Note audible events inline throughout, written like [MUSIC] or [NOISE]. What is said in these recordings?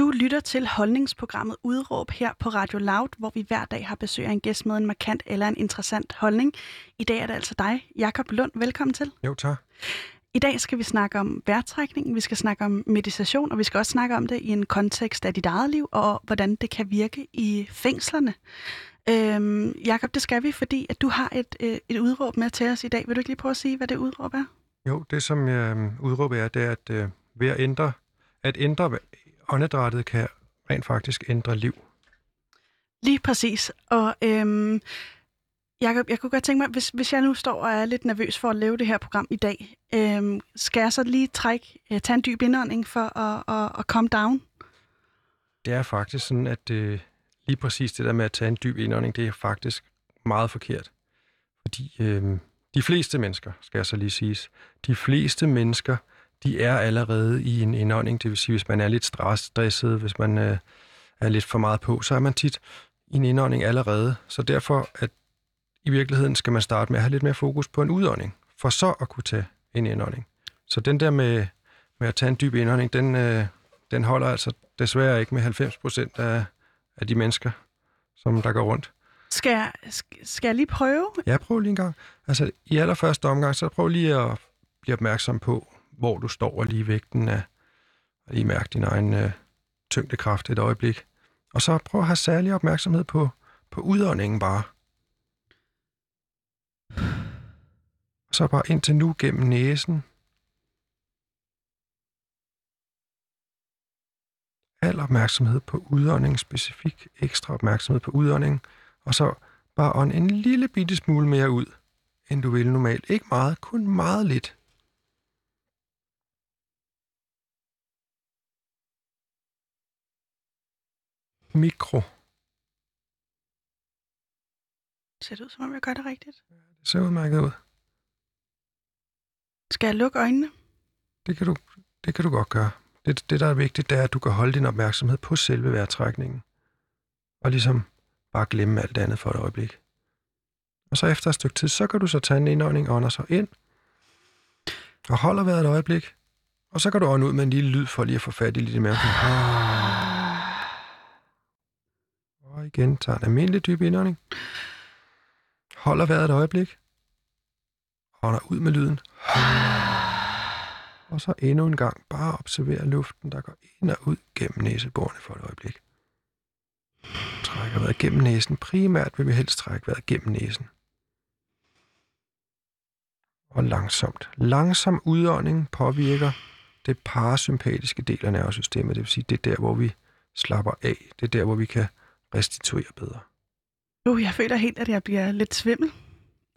Du lytter til holdningsprogrammet Udråb her på Radio Loud, hvor vi hver dag har besøg af en gæst med en markant eller en interessant holdning. I dag er det altså dig, Jakob Lund. Velkommen til. Jo, tak. I dag skal vi snakke om vejrtrækning, vi skal snakke om meditation, og vi skal også snakke om det i en kontekst af dit eget liv, og hvordan det kan virke i fængslerne. Øhm, Jakob, det skal vi, fordi at du har et, øh, et udråb med til os i dag. Vil du ikke lige prøve at sige, hvad det udråb er? Jo, det som øh, udråber er, det er, at øh, ved at ændre, at ændre åndedrættet kan rent faktisk ændre liv. Lige præcis. Og øhm, Jacob, jeg kunne godt tænke mig, hvis, hvis jeg nu står og er lidt nervøs for at lave det her program i dag, øhm, skal jeg så lige trække, øh, tage en dyb indånding for at, at, at come down? Det er faktisk sådan, at øh, lige præcis det der med at tage en dyb indånding, det er faktisk meget forkert. Fordi øh, de fleste mennesker, skal jeg så lige sige, de fleste mennesker, de er allerede i en indånding. Det vil sige, hvis man er lidt stresset, hvis man øh, er lidt for meget på, så er man tit i en indånding allerede. Så derfor, at i virkeligheden skal man starte med at have lidt mere fokus på en udånding, for så at kunne tage en indånding. Så den der med, med at tage en dyb indånding, den, øh, den holder altså desværre ikke med 90 procent af, af de mennesker, som der går rundt. Skal jeg, skal jeg lige prøve? Ja, prøv lige en gang. Altså, i allerførste omgang, så prøv lige at blive opmærksom på, hvor du står og lige vægten af, og lige mærke din egen øh, tyngdekraft et øjeblik. Og så prøv at have særlig opmærksomhed på, på udåndingen bare. Og så bare indtil nu gennem næsen. Al opmærksomhed på udånding, specifik ekstra opmærksomhed på udånding, og så bare ånd en lille bitte smule mere ud, end du vil normalt. Ikke meget, kun meget lidt. Mikro. Ser det ud, som om jeg gør det rigtigt? Det ser udmærket ud. Skal jeg lukke øjnene? Det kan du, det kan du godt gøre. Det, det, der er vigtigt, det er, at du kan holde din opmærksomhed på selve vejrtrækningen. Og ligesom bare glemme alt andet for et øjeblik. Og så efter et stykke tid, så kan du så tage en indånding og ånder så ind. Og holder vejret et øjeblik. Og så kan du ånde ud med en lille lyd for lige at få fat i lidt mere. Og igen, tager en almindelig dyb indånding. Holder vejret et øjeblik. Holder ud med lyden. Og så endnu en gang bare observere luften, der går ind og ud gennem næseborene for et øjeblik. Trækker vejret gennem næsen. Primært vil vi helst trække vejret gennem næsen. Og langsomt. Langsom udånding påvirker det parasympatiske del af nervesystemet. Det vil sige, det er der, hvor vi slapper af. Det er der, hvor vi kan restituere bedre. Uh, jeg føler helt, at jeg bliver lidt svimmel.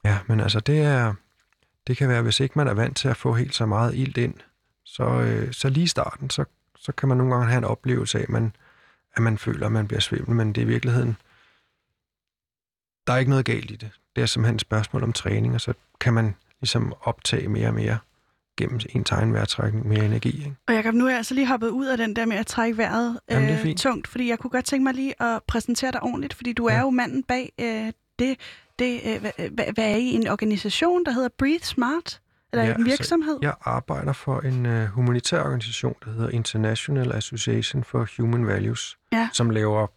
Ja, men altså det er, det kan være, hvis ikke man er vant til at få helt så meget ild ind, så, øh, så lige i starten, så, så kan man nogle gange have en oplevelse af, at man, at man føler, at man bliver svimmel, men det er i virkeligheden, der er ikke noget galt i det. Det er simpelthen et spørgsmål om træning, og så kan man ligesom optage mere og mere gennem en egen vejrtrækning, mere energi. Ikke? Og Jacob, nu er jeg altså lige hoppet ud af den der med at trække vejret øh, tungt, fordi jeg kunne godt tænke mig lige at præsentere dig ordentligt, fordi du ja. er jo manden bag øh, det, det øh, hvad, hvad er I en organisation, der hedder Breathe Smart? Eller ja, en altså, virksomhed? Altså, jeg arbejder for en uh, humanitær organisation, der hedder International Association for Human Values, ja. som laver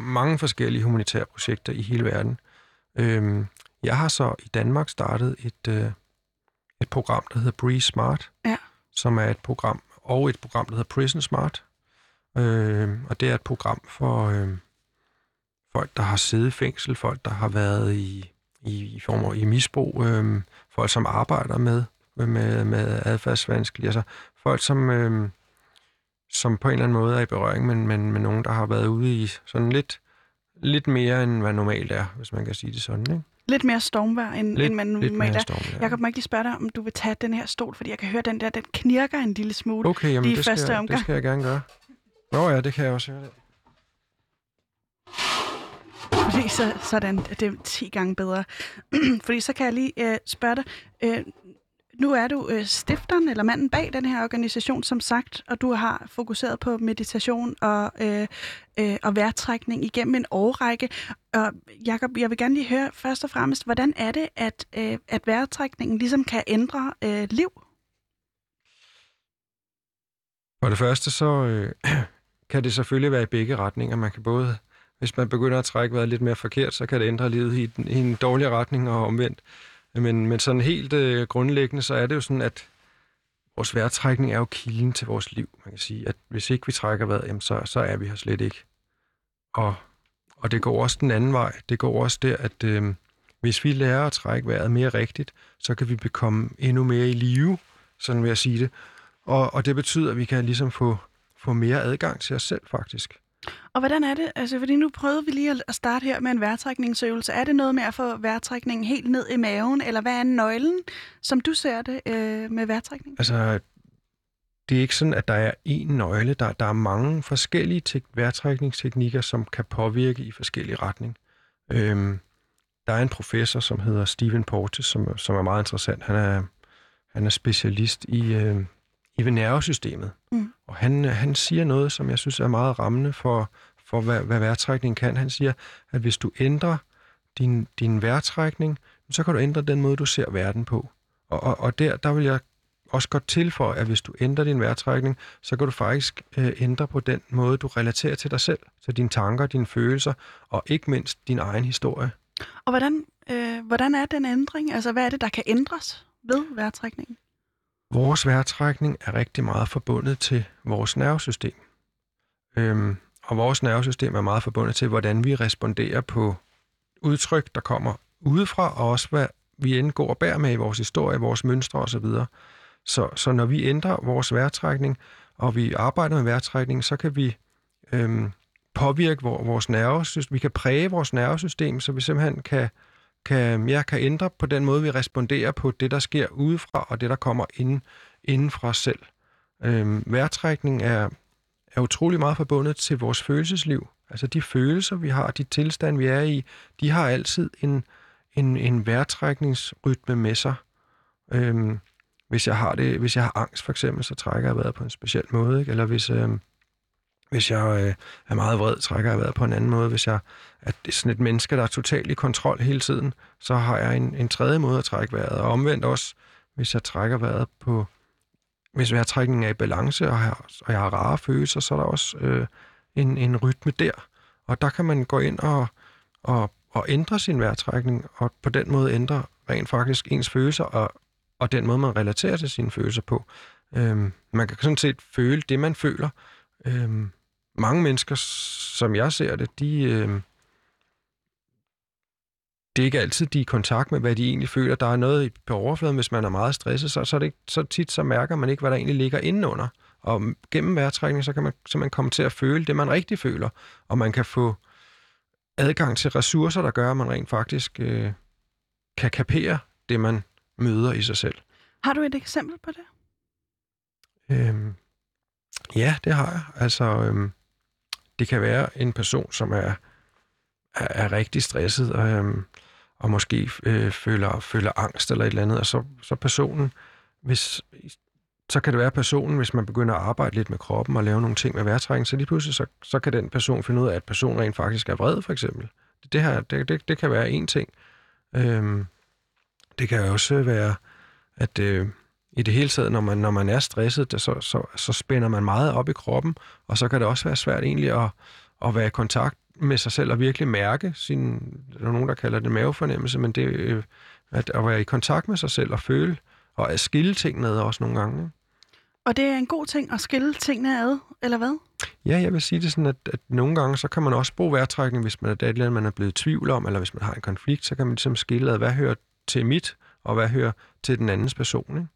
mange forskellige humanitære projekter i hele verden. Øhm, jeg har så i Danmark startet et, uh, et program, der hedder Breathe Smart, ja. som er et program, og et program, der hedder Prison Smart. Øhm, og det er et program for øhm, folk, der har siddet i fængsel, folk, der har været i, i, i form i misbrug, øhm, folk, som arbejder med, med, med adfærdsvanskelige, altså folk, som, øhm, som på en eller anden måde er i berøring, men, men med nogen, der har været ude i sådan lidt, lidt mere, end hvad normalt er, hvis man kan sige det sådan, ikke? Lidt mere stormvær, end, lidt, end man normalt er. Stormvær. Jeg kan ikke lige spørge dig, om du vil tage den her stol, fordi jeg kan høre, den der, den knirker en lille smule okay, jamen, i det første skal, omgang. det skal jeg gerne gøre. Nå ja, det kan jeg også høre det. Fordi så, sådan, det er 10 gange bedre. [CLEARS THROAT] fordi så kan jeg lige øh, spørge dig, øh, nu er du øh, stifteren eller manden bag den her organisation, som sagt, og du har fokuseret på meditation og, øh, øh, og vejrtrækning igennem en årrække. Og Jacob, jeg vil gerne lige høre først og fremmest, hvordan er det, at, øh, at vejrtrækningen ligesom kan ændre øh, liv? For det første, så øh, [CLEARS THROAT] kan det selvfølgelig være i begge retninger. Man kan både, hvis man begynder at trække vejret lidt mere forkert, så kan det ændre livet i, i en dårlig retning og omvendt. Men, men sådan helt øh, grundlæggende, så er det jo sådan, at vores vejrtrækning er jo kilden til vores liv. Man kan sige, at hvis ikke vi trækker vejret, jamen så, så er vi her slet ikke. Og, og det går også den anden vej. Det går også der, at øh, hvis vi lærer at trække vejret mere rigtigt, så kan vi bekomme endnu mere i live, sådan vil jeg sige det. Og, og det betyder, at vi kan ligesom få, få mere adgang til os selv, faktisk. Og hvordan er det? Altså, fordi nu prøvede vi lige at starte her med en vejrtrækningsøvelse. Er det noget med at få vejrtrækningen helt ned i maven, eller hvad er nøglen, som du ser det øh, med vejrtrækning? Altså, det er ikke sådan, at der er én nøgle. Der, der er mange forskellige te- vejrtrækningsteknikker, som kan påvirke i forskellige retning. Øhm, der er en professor, som hedder Stephen Portes, som, som er meget interessant. Han er, han er specialist i, øh, i nervesystemet. Mm. Og han, han siger noget, som jeg synes er meget rammende for, for hvad, hvad vejrtrækning kan. Han siger, at hvis du ændrer din, din vejrtrækning, så kan du ændre den måde, du ser verden på. Og, og, og der, der vil jeg også godt tilføje, at hvis du ændrer din vejrtrækning, så kan du faktisk øh, ændre på den måde, du relaterer til dig selv. Så dine tanker, dine følelser, og ikke mindst din egen historie. Og hvordan, øh, hvordan er den ændring? Altså, hvad er det, der kan ændres ved vejrtrækningen? Vores vejrtrækning er rigtig meget forbundet til vores nervesystem. Øhm, og vores nervesystem er meget forbundet til, hvordan vi responderer på udtryk, der kommer udefra, og også hvad vi indgår og bærer med i vores historie, vores mønstre osv. Så, så når vi ændrer vores vejrtrækning, og vi arbejder med vejrtrækning, så kan vi øhm, påvirke vores nervesystem, vi kan præge vores nervesystem, så vi simpelthen kan, kan, ja, kan ændre på den måde, vi responderer på det, der sker udefra, og det, der kommer inden, inden fra os selv. Øhm, værtrækning er, er utrolig meget forbundet til vores følelsesliv. Altså de følelser, vi har, de tilstand, vi er i, de har altid en, en, en værtrækningsrytme med sig. Øhm, hvis jeg har det, hvis jeg har angst for eksempel, så trækker jeg vejret på en speciel måde, ikke? eller hvis, øhm, hvis jeg øh, er meget vred, trækker jeg vejret på en anden måde. Hvis jeg er sådan et menneske, der er totalt i kontrol hele tiden, så har jeg en, en tredje måde at trække vejret. Og omvendt også, hvis jeg trækker vejret på... Hvis vejrtrækningen er i balance, og har, og jeg har rare følelser, så er der også øh, en, en rytme der. Og der kan man gå ind og, og, og ændre sin vejrtrækning, og på den måde ændre rent faktisk ens følelser, og, og den måde, man relaterer til sine følelser på. Øhm, man kan sådan set føle det, man føler. Øhm, mange mennesker, som jeg ser det, de, øh, det er ikke altid, de er i kontakt med, hvad de egentlig føler. Der er noget på overfladen, hvis man er meget stresset, så, så, er det ikke, så tit så mærker man ikke, hvad der egentlig ligger indenunder. Og gennem vejrtrækning, så kan man simpelthen komme til at føle det, man rigtig føler. Og man kan få adgang til ressourcer, der gør, at man rent faktisk øh, kan kapere det, man møder i sig selv. Har du et eksempel på det? Øhm, ja, det har jeg. Altså, øhm, det kan være en person, som er, er, er rigtig stresset og, øhm, og måske øh, føler, føler angst eller et eller andet, og så, så personen, hvis, så kan det være personen, hvis man begynder at arbejde lidt med kroppen og lave nogle ting med vejrtrækning, så lige pludselig, så, så kan den person finde ud af, at personen rent faktisk er vred, for eksempel. Det, her, det, det, det kan være en ting. Øhm, det kan også være, at øh, i det hele taget, når man, når man er stresset, det, så, så, så spænder man meget op i kroppen, og så kan det også være svært egentlig at, at være i kontakt med sig selv og virkelig mærke sin, der er nogen, der kalder det mavefornemmelse, men det øh, at, at være i kontakt med sig selv og føle, og at skille tingene ad også nogle gange. Ikke? Og det er en god ting at skille tingene ad, eller hvad? Ja, jeg vil sige det sådan, at, at nogle gange, så kan man også bruge vejrtrækning, hvis man er det, man er blevet i tvivl om, eller hvis man har en konflikt, så kan man ligesom skille ad, hvad hører til mit, og hvad hører til den andens person. Ikke?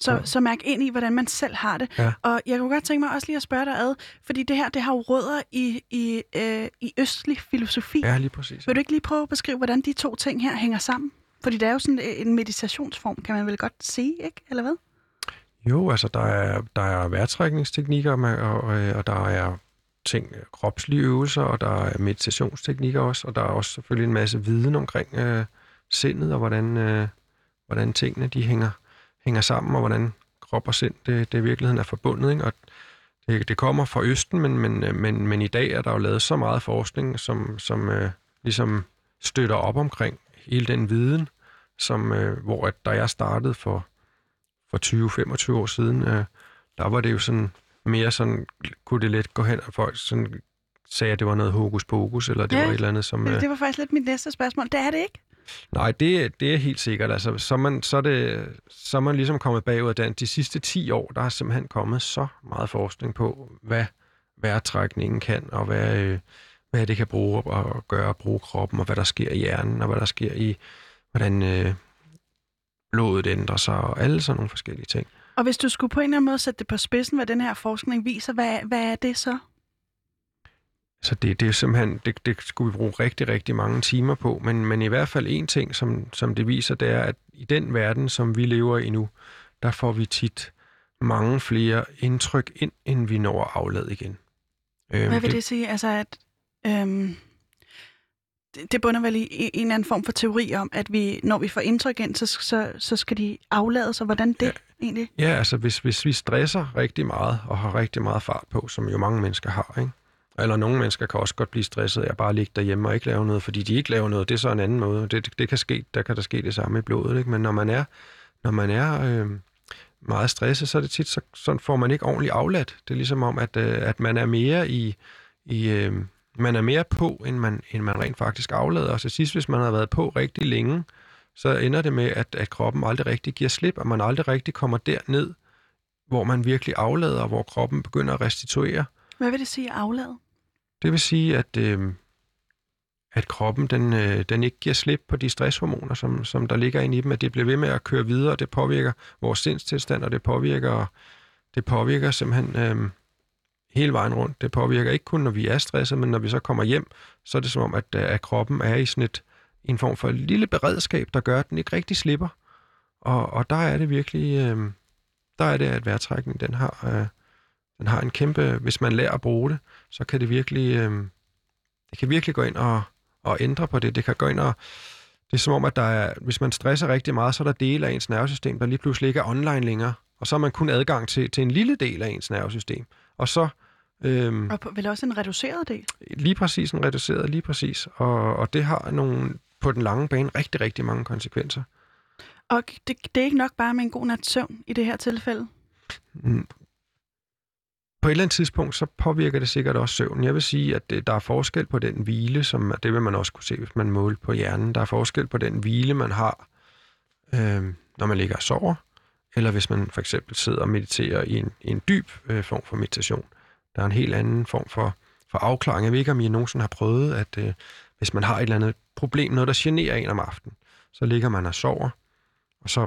Så, ja. så mærk ind i, hvordan man selv har det. Ja. Og jeg kunne godt tænke mig også lige at spørge dig ad, fordi det her, det har jo rødder i, i, øh, i østlig filosofi. Ja, lige præcis. Vil du ikke lige prøve at beskrive, hvordan de to ting her hænger sammen? Fordi det er jo sådan en meditationsform, kan man vel godt sige, ikke? Eller hvad? Jo, altså der er, der er vejrtrækningsteknikker, og, og, og der er ting, kropslige øvelser, og der er meditationsteknikker også, og der er også selvfølgelig en masse viden omkring øh, sindet, og hvordan, øh, hvordan tingene de hænger, hænger sammen, og hvordan krop og sind, det, det i virkeligheden er forbundet. Ikke? Og det, det kommer fra Østen, men, men, men, men i dag er der jo lavet så meget forskning, som, som øh, ligesom støtter op omkring hele den viden, som, øh, hvor at, da jeg startede for, for 20-25 år siden, øh, der var det jo sådan mere sådan, kunne det let gå hen, og folk sådan sagde, at det var noget hokus pokus, eller det ja, var et eller andet, som... Det, det var faktisk lidt mit næste spørgsmål. Det er det ikke? Nej, det, det er helt sikkert. Altså, så, man, så, er det, så er man ligesom kommet bagud af den. De sidste 10 år, der er simpelthen kommet så meget forskning på, hvad vejrtrækningen kan, og hvad, øh, hvad det kan bruge og gøre at bruge kroppen, og hvad der sker i hjernen, og hvad der sker i, hvordan øh, blodet ændrer sig, og alle sådan nogle forskellige ting. Og hvis du skulle på en eller anden måde sætte det på spidsen, hvad den her forskning viser, hvad, hvad er det så? Så det, det er simpelthen, det, det skulle vi bruge rigtig, rigtig mange timer på, men, men i hvert fald en ting, som, som det viser, det er, at i den verden, som vi lever i nu, der får vi tit mange flere indtryk ind, end vi når at aflade igen. Øhm, Hvad vil det, det sige? Altså, at øhm, det, det bunder vel i en eller anden form for teori om, at vi, når vi får indtryk ind, så, så, så skal de aflades, og hvordan det ja, egentlig? Ja, altså hvis, hvis vi stresser rigtig meget, og har rigtig meget fart på, som jo mange mennesker har, ikke? Eller nogle mennesker kan også godt blive stresset af at bare ligge derhjemme og ikke lave noget, fordi de ikke laver noget. Det er så en anden måde. Det, det kan ske, der kan der ske det samme i blodet. Ikke? Men når man er, når man er øh, meget stresset, så er det tit, så, så får man ikke ordentligt afladt. Det er ligesom om, at, øh, at man er mere i, i øh, man er mere på, end man, end man rent faktisk aflader. Og så sidst, hvis man har været på rigtig længe, så ender det med, at, at kroppen aldrig rigtig giver slip, og man aldrig rigtig kommer derned, hvor man virkelig aflader, og hvor kroppen begynder at restituere. Hvad vil det sige aflad? Det vil sige, at, øh, at kroppen den, øh, den ikke giver slip på de stresshormoner, som, som der ligger inde i dem, at det bliver ved med at køre videre, og det påvirker vores sindstilstand, og det påvirker, det påvirker simpelthen øh, hele vejen rundt. Det påvirker ikke kun, når vi er stresset, men når vi så kommer hjem, så er det som om, at, øh, at kroppen er i sådan et, en form for lille beredskab, der gør, at den ikke rigtig slipper. Og, og der er det virkelig, øh, der er det, at vejrtrækningen, den har, øh, den har en kæmpe, hvis man lærer at bruge det, så kan det virkelig, øh, det kan virkelig gå ind og, og ændre på det. Det kan gå ind og, det er som om, at der er, hvis man stresser rigtig meget, så er der dele af ens nervesystem, der lige pludselig ikke er online længere. Og så har man kun adgang til, til en lille del af ens nervesystem. Og så... Øhm, og vel også en reduceret del? Lige præcis, en reduceret, lige præcis. Og, og det har nogle, på den lange bane rigtig, rigtig mange konsekvenser. Og det, det er ikke nok bare med en god nat søvn i det her tilfælde? På et eller andet tidspunkt, så påvirker det sikkert også søvn. Jeg vil sige, at det, der er forskel på den hvile, som det vil man også kunne se, hvis man måler på hjernen. Der er forskel på den hvile, man har, øh, når man ligger og sover, eller hvis man for eksempel sidder og mediterer i en, i en dyb øh, form for meditation. Der er en helt anden form for, for afklaring. Jeg ved ikke, om I nogensinde har prøvet, at øh, hvis man har et eller andet problem, noget der generer en om aftenen, så ligger man og sover, og så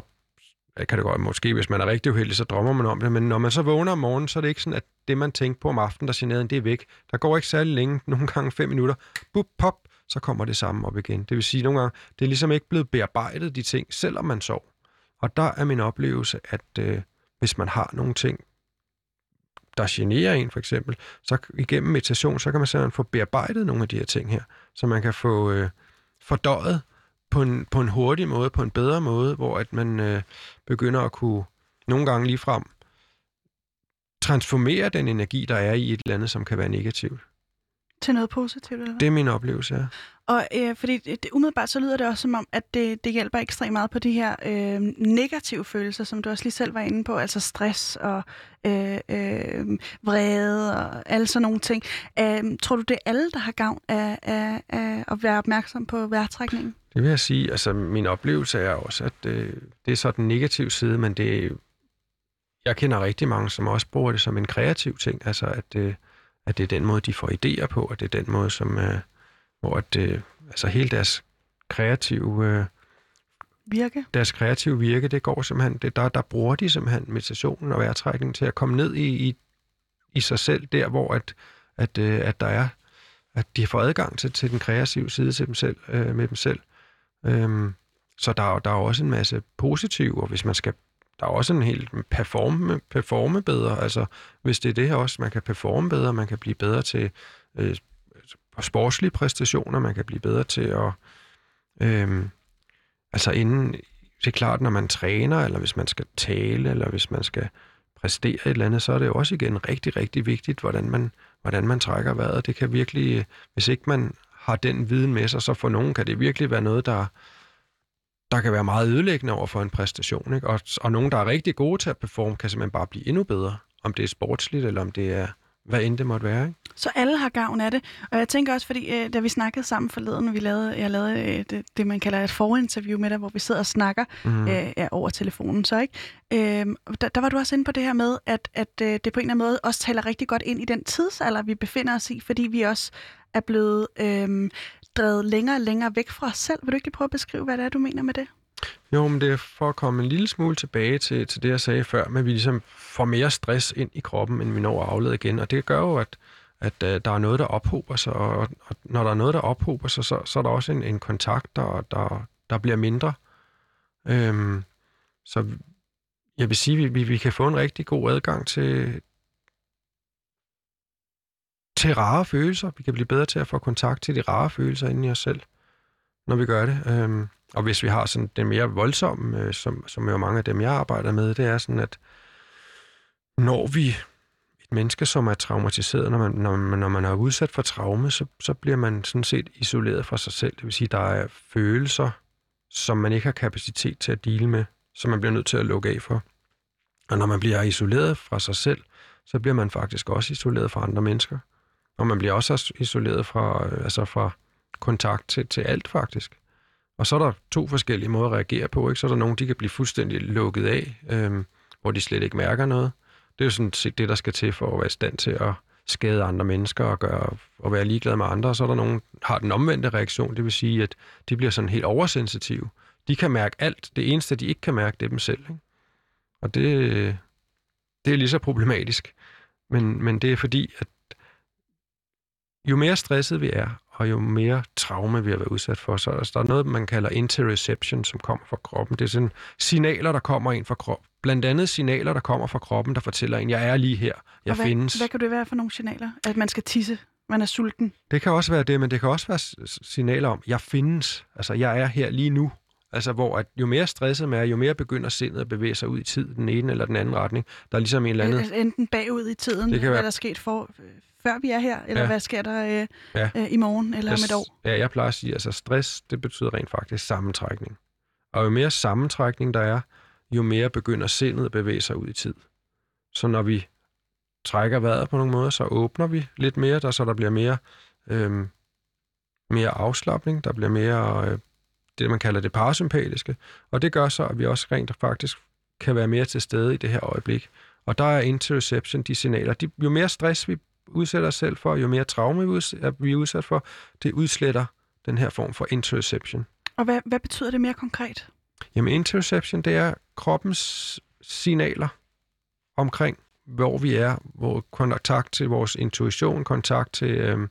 kan det godt, måske hvis man er rigtig uheldig, så drømmer man om det, men når man så vågner om morgenen, så er det ikke sådan, at det, man tænkte på om aftenen, der generede det er væk. Der går ikke særlig længe, [LAUGHS] nogle gange fem minutter, bup, pop, så kommer det samme op igen. Det vil sige, nogle gange, det er ligesom ikke blevet bearbejdet, de ting, selvom man sov. Og der er min oplevelse, at øh, hvis man har nogle ting, der generer en for eksempel, så igennem meditation, så kan man simpelthen få bearbejdet nogle af de her ting her, så man kan få øh, fordøjet på en, på en hurtig måde, på en bedre måde, hvor at man øh, begynder at kunne nogle gange lige frem transformere den energi, der er i et eller andet, som kan være negativt. Til noget positivt, eller hvad? Det er min oplevelse, ja. Og øh, fordi det, umiddelbart så lyder det også som om, at det, det hjælper ekstremt meget på de her øh, negative følelser, som du også lige selv var inde på, altså stress og øh, øh, vrede og alle sådan nogle ting. Øh, tror du, det er alle, der har gavn af, af, af at være opmærksom på vejrtrækningen? Det vil jeg sige. Altså, min oplevelse er også, at øh, det er så den negative side, men det, jeg kender rigtig mange, som også bruger det som en kreativ ting. Altså, at, øh, at det er den måde, de får idéer på, og det er den måde, som, øh, hvor at, øh, altså hele deres kreative... Øh, virke? Deres kreative virke, det går simpelthen, det, der, der bruger de simpelthen meditationen og vejrtrækningen til at komme ned i, i, i sig selv, der hvor at, at, øh, at der er, at de får adgang til, til den kreative side til dem selv, øh, med dem selv. Øhm, så der, der er også en masse positive, og hvis man skal der er også en helt performe, performe bedre. Altså, hvis det er det her også, man kan performe bedre, man kan blive bedre til øh, på sportslige præstationer, man kan blive bedre til at... Øh, altså inden, det er klart, når man træner, eller hvis man skal tale, eller hvis man skal præstere et eller andet, så er det jo også igen rigtig, rigtig vigtigt, hvordan man, hvordan man trækker vejret. Det kan virkelig, hvis ikke man har den viden med sig, så for nogen kan det virkelig være noget, der, der kan være meget ødelæggende over for en præstation. Ikke? Og, og nogen, der er rigtig gode til at performe, kan simpelthen bare blive endnu bedre. om det er sportsligt, eller om det er hvad end det måtte være. Ikke? Så alle har gavn af det. Og jeg tænker også, fordi øh, da vi snakkede sammen forleden, vi lavede, jeg lavede øh, det, det, man kalder et forinterview med dig, hvor vi sidder og snakker mm. øh, ja, over telefonen, så ikke? Øh, der, der var du også inde på det her med, at, at øh, det på en eller anden måde også taler rigtig godt ind i den tidsalder, vi befinder os i, fordi vi også er blevet øh, drevet længere og længere væk fra os selv. Vil du ikke lige prøve at beskrive, hvad det er, du mener med det? Jo, men det er for at komme en lille smule tilbage til, til det, jeg sagde før, med vi ligesom får mere stress ind i kroppen, end vi når at aflede igen. Og det gør jo, at, at øh, der er noget, der ophober sig, og, og når der er noget, der ophober sig, så, så er der også en, en kontakt, der, der, der bliver mindre. Øhm, så jeg vil sige, at vi, vi kan få en rigtig god adgang til, til rare følelser. Vi kan blive bedre til at få kontakt til de rare følelser inde i os selv, når vi gør det. Øhm, og hvis vi har sådan den mere voldsomme, øh, som, som jo mange af dem, jeg arbejder med, det er sådan, at når vi et menneske, som er traumatiseret, når man, når man, når man er udsat for traume, så, så bliver man sådan set isoleret fra sig selv. Det vil sige, der er følelser, som man ikke har kapacitet til at dele med, som man bliver nødt til at lukke af for. Og når man bliver isoleret fra sig selv, så bliver man faktisk også isoleret fra andre mennesker. Og man bliver også isoleret fra, øh, altså fra kontakt til, til alt faktisk. Og så er der to forskellige måder at reagere på. Ikke? Så er der nogen, de kan blive fuldstændig lukket af, øhm, hvor de slet ikke mærker noget. Det er jo sådan set det, der skal til for at være i stand til at skade andre mennesker og, gøre, og være ligeglad med andre. Og så er der nogen, der har den omvendte reaktion, det vil sige, at de bliver sådan helt oversensitive. De kan mærke alt. Det eneste, de ikke kan mærke, det er dem selv. Ikke? Og det, det er lige så problematisk. Men, men det er fordi, at jo mere stresset vi er, og jo mere traume vi har været udsat for, så altså, der er noget, man kalder interoception, som kommer fra kroppen. Det er sådan signaler, der kommer ind fra kroppen. Blandt andet signaler, der kommer fra kroppen, der fortæller en, jeg er lige her, jeg hvad, findes. Hvad kan det være for nogle signaler? At man skal tisse, man er sulten? Det kan også være det, men det kan også være signaler om, jeg findes. Altså, jeg er her lige nu. Altså, hvor at jo mere stresset man er, jo mere begynder sindet at bevæge sig ud i tid, den ene eller den anden retning. Der er ligesom en eller anden... Altså, enten bagud i tiden, det kan hvad være... der er sket for, før vi er her, eller ja. hvad sker der øh, ja. øh, i morgen eller jeg, om et år? Ja, jeg plejer at sige, at altså stress, det betyder rent faktisk sammentrækning. Og jo mere sammentrækning der er, jo mere begynder sindet at bevæge sig ud i tid. Så når vi trækker vejret på nogle måder, så åbner vi lidt mere, der, så der bliver mere, øh, mere afslappning, der bliver mere øh, det, man kalder det parasympatiske, og det gør så, at vi også rent faktisk kan være mere til stede i det her øjeblik. Og der er interoception, de signaler. De, jo mere stress vi udsætter os selv for, jo mere traume vi er udsat for, det udsletter den her form for interoception. Og hvad, hvad betyder det mere konkret? Jamen interoception, det er kroppens signaler omkring, hvor vi er, hvor kontakt til vores intuition, kontakt til, øhm,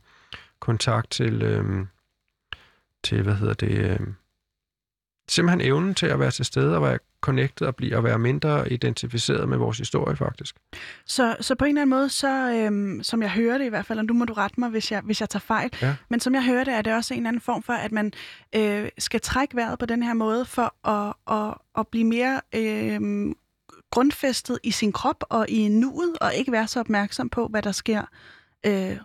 kontakt til, øhm, til, hvad hedder det, øhm, simpelthen evnen til at være til stede og være connected og blive at være mindre identificeret med vores historie faktisk. Så, så på en eller anden måde, så, øhm, som jeg hører det i hvert fald, og nu må du rette mig, hvis jeg, hvis jeg tager fejl, ja. men som jeg hører det, er det også en eller anden form for, at man øh, skal trække vejret på den her måde for at, at, at blive mere øh, grundfæstet i sin krop og i nuet, og ikke være så opmærksom på, hvad der sker øh,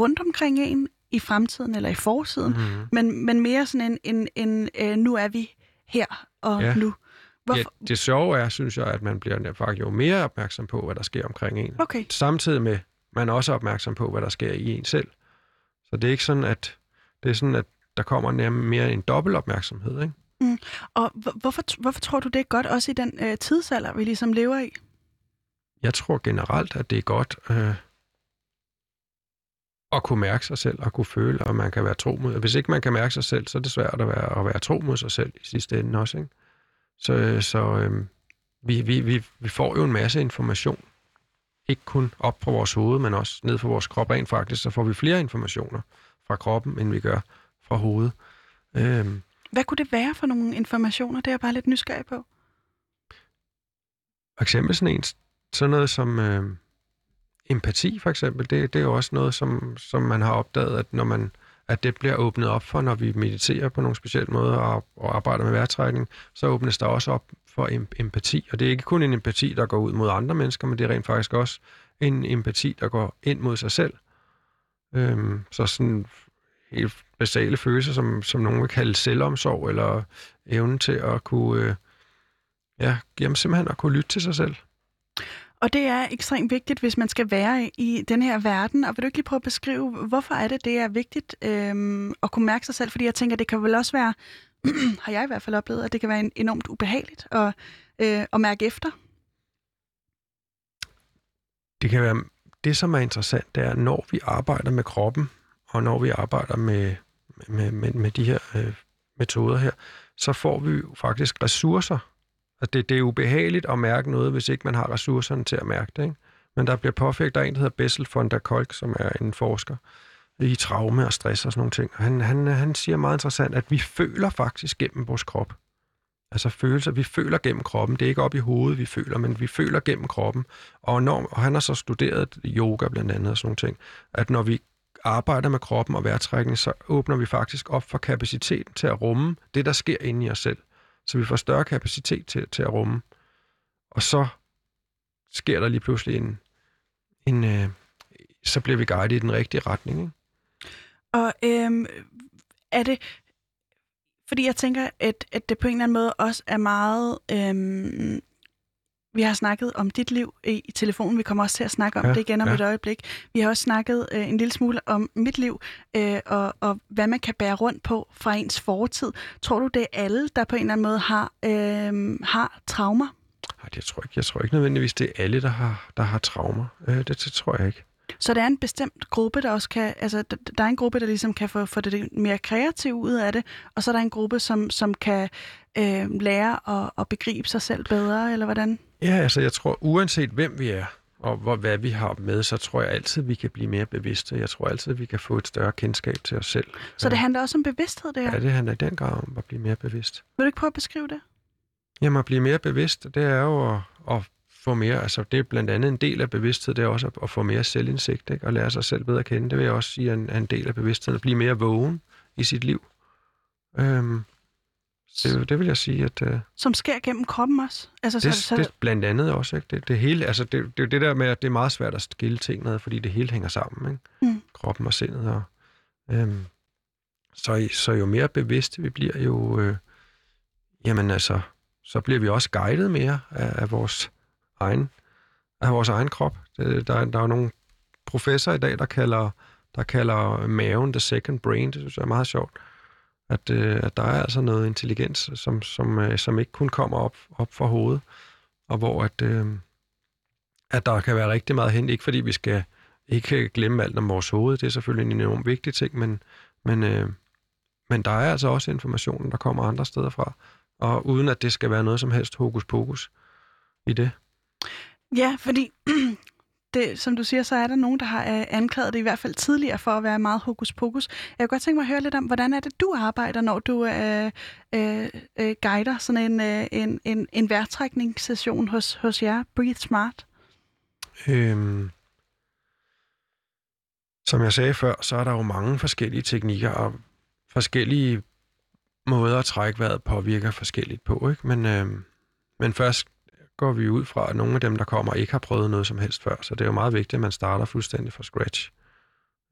rundt omkring en i fremtiden eller i fortiden, mm-hmm. men, men mere sådan en, en, en øh, nu er vi her og ja. nu. Hvorfor? Ja, det sjove er, synes jeg, at man bliver faktisk jo mere opmærksom på, hvad der sker omkring en. Okay. Samtidig med, man er også opmærksom på, hvad der sker i en selv. Så det er ikke sådan, at det er sådan, at der kommer nærmere mere en dobbelt opmærksomhed, ikke? Mm. Og hvorfor, hvorfor tror du, det er godt også i den øh, tidsalder, vi ligesom lever i? Jeg tror generelt, at det er godt øh, at kunne mærke sig selv og kunne føle, at man kan være tro mod. Hvis ikke man kan mærke sig selv, så er det svært at være, at være tro mod sig selv i sidste ende også. Ikke? Så, så øh, vi, vi, vi, vi får jo en masse information. Ikke kun op på vores hoved, men også ned på vores krop. Rent faktisk, så får vi flere informationer fra kroppen, end vi gør fra hovedet. Øh, Hvad kunne det være for nogle informationer? Det er jeg bare lidt nysgerrig på. For eksempel sådan, en, sådan noget som... Øh, empati for eksempel, det, det er jo også noget, som, som man har opdaget, at når man at det bliver åbnet op for, når vi mediterer på nogle specielle måder og, og arbejder med vejrtrækning, så åbnes der også op for empati. Og det er ikke kun en empati, der går ud mod andre mennesker, men det er rent faktisk også en empati, der går ind mod sig selv. Øhm, så sådan helt basale følelser, som, som nogen vil kalde selvomsorg, eller evnen til at kunne, øh, ja, jamen simpelthen at kunne lytte til sig selv. Og det er ekstremt vigtigt, hvis man skal være i den her verden. Og vil du ikke lige prøve at beskrive, hvorfor er det, det er vigtigt øhm, at kunne mærke sig selv? Fordi jeg tænker, det kan vel også være, [CLEARS THROAT] har jeg i hvert fald oplevet, at det kan være enormt ubehageligt at, øh, at mærke efter. Det kan være, det som er interessant, det er, når vi arbejder med kroppen, og når vi arbejder med, med, med, med de her øh, metoder her, så får vi jo faktisk ressourcer. Altså det, det er ubehageligt at mærke noget, hvis ikke man har ressourcerne til at mærke det. Ikke? Men der bliver påfægtet en, der hedder Bessel von der Kolk, som er en forsker i traume og stress og sådan nogle ting. Han, han, han siger meget interessant, at vi føler faktisk gennem vores krop. Altså følelser, vi føler gennem kroppen. Det er ikke op i hovedet, vi føler, men vi føler gennem kroppen. Og, når, og han har så studeret yoga blandt andet og sådan nogle ting, at når vi arbejder med kroppen og vejrtrækning, så åbner vi faktisk op for kapaciteten til at rumme det, der sker inde i os selv. Så vi får større kapacitet til, til at rumme. Og så sker der lige pludselig en, en øh, så bliver vi guidet i den rigtige retning. Ikke? Og øhm, er det, fordi jeg tænker, at, at det på en eller anden måde også er meget øhm, vi har snakket om dit liv i, telefonen. Vi kommer også til at snakke om ja, det igen om ja. et øjeblik. Vi har også snakket øh, en lille smule om mit liv, øh, og, og hvad man kan bære rundt på fra ens fortid. Tror du, det er alle, der på en eller anden måde har, øh, har traumer? Nej, det tror jeg ikke. Jeg tror ikke nødvendigvis, det er alle, der har, der har traumer. Øh, det, det tror jeg ikke. Så der er en bestemt gruppe, der også kan, altså der er en gruppe, der ligesom kan få, få det mere kreativt ud af det, og så er der en gruppe, som, som kan øh, lære at, at begribe sig selv bedre, eller hvordan? Ja, altså jeg tror, uanset hvem vi er, og hvor, hvad vi har med, så tror jeg altid, vi kan blive mere bevidste. Jeg tror altid, vi kan få et større kendskab til os selv. Så det handler også om bevidsthed, det her? Ja, det handler i den grad om at blive mere bevidst. Vil du ikke prøve at beskrive det? Jamen, at blive mere bevidst, det er jo at, at få mere, altså det er blandt andet en del af bevidsthed, det er også at, at få mere selvindsigt, ikke? og lære sig selv bedre at kende. Det vil jeg også sige er en, er en del af bevidstheden, at blive mere vågen i sit liv. Øhm, det, det vil jeg sige, at... Uh, Som sker gennem kroppen også? Altså, det, så, så... det blandt andet også, ikke? Det, det hele, altså det, det er det der med, at det er meget svært at skille tingene, fordi det hele hænger sammen, ikke? Mm. Kroppen og sindet. Og, øhm, så, så jo mere bevidste vi bliver, jo... Øh, jamen altså, så bliver vi også guidet mere af, af vores egen, af vores egen krop. Det, der, der er jo nogle professorer i dag, der kalder, der kalder maven the second brain. Det synes jeg er meget sjovt. At, øh, at der er altså noget intelligens, som, som, øh, som ikke kun kommer op, op fra hovedet, og hvor at, øh, at der kan være rigtig meget hen, ikke fordi vi skal ikke glemme alt om vores hoved, det er selvfølgelig en enormt vigtig ting, men, men, øh, men der er altså også informationen, der kommer andre steder fra, og uden at det skal være noget som helst hokus pokus i det. Ja, fordi [CLEARS THROAT] det, som du siger, så er der nogen, der har øh, anklaget det i hvert fald tidligere for at være meget hokus pokus. Jeg kunne godt tænke mig at høre lidt om, hvordan er det, du arbejder, når du øh, øh, øh, guider sådan en, øh, en, en, en værtrækningssession hos, hos jer, Breathe Smart? Øhm, som jeg sagde før, så er der jo mange forskellige teknikker og forskellige måder at trække vejret påvirker forskelligt på. Ikke? Men, øh, men først går vi ud fra, at nogle af dem, der kommer, ikke har prøvet noget som helst før. Så det er jo meget vigtigt, at man starter fuldstændig fra scratch.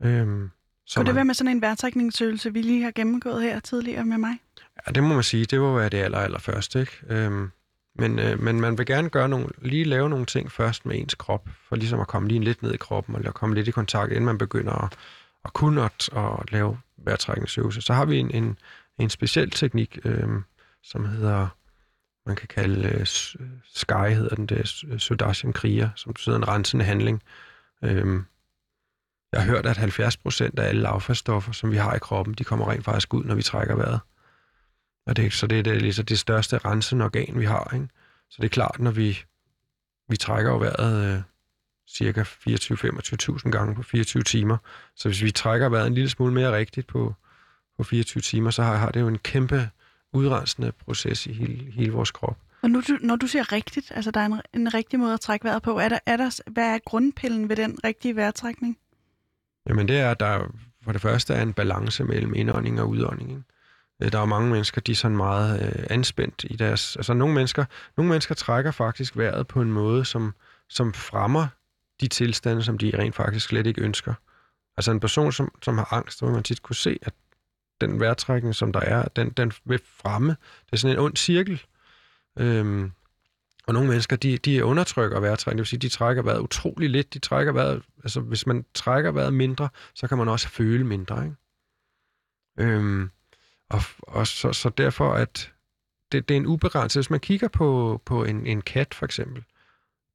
Øhm, så Kunne det man... være med sådan en værtrækningsøvelse, vi lige har gennemgået her tidligere med mig? Ja, det må man sige. Det var være det aller, aller første. Ikke? Øhm, men, øh, men man vil gerne gøre nogle, lige lave nogle ting først med ens krop, for ligesom at komme lige lidt ned i kroppen, og komme lidt i kontakt, inden man begynder at, at kunne at, at lave vejrtrækningsøvelse. Så har vi en, en, en speciel teknik, øh, som hedder man kan kalde uh, Sky, hedder den der, Sudashan Kriger, som betyder en rensende handling. Øhm, jeg har hørt, at 70 procent af alle affaldsstoffer, som vi har i kroppen, de kommer rent faktisk ud, når vi trækker vejret. Og det, så det er det, ligesom det største rensende organ, vi har. Ikke? Så det er klart, når vi, vi trækker vejret øh, cirka 24-25.000 gange på 24 timer. Så hvis vi trækker vejret en lille smule mere rigtigt på, på 24 timer, så har, har det jo en kæmpe udrensende proces i hele, hele vores krop. Og nu, når du siger rigtigt, altså der er en, en rigtig måde at trække vejret på, er der, er der, hvad er grundpillen ved den rigtige vejrtrækning? Jamen det er, at der for det første er en balance mellem indånding og udånding. Ikke? Øh, der er mange mennesker, de er sådan meget øh, anspændt i deres... Altså nogle mennesker, nogle mennesker trækker faktisk vejret på en måde, som, som fremmer de tilstande, som de rent faktisk slet ikke ønsker. Altså en person, som, som har angst, så vil man tit kunne se, at den vejrtrækning, som der er, den, den vil fremme. Det er sådan en ond cirkel. Øhm, Og nogle mennesker, de, de undertrykker vejrtrækning, det vil sige, de trækker vejret utrolig lidt. De trækker vejret, altså hvis man trækker vejret mindre, så kan man også føle mindre, ikke? Øhm, og og så, så derfor, at det, det er en ubegrænset... Hvis man kigger på, på en, en kat, for eksempel,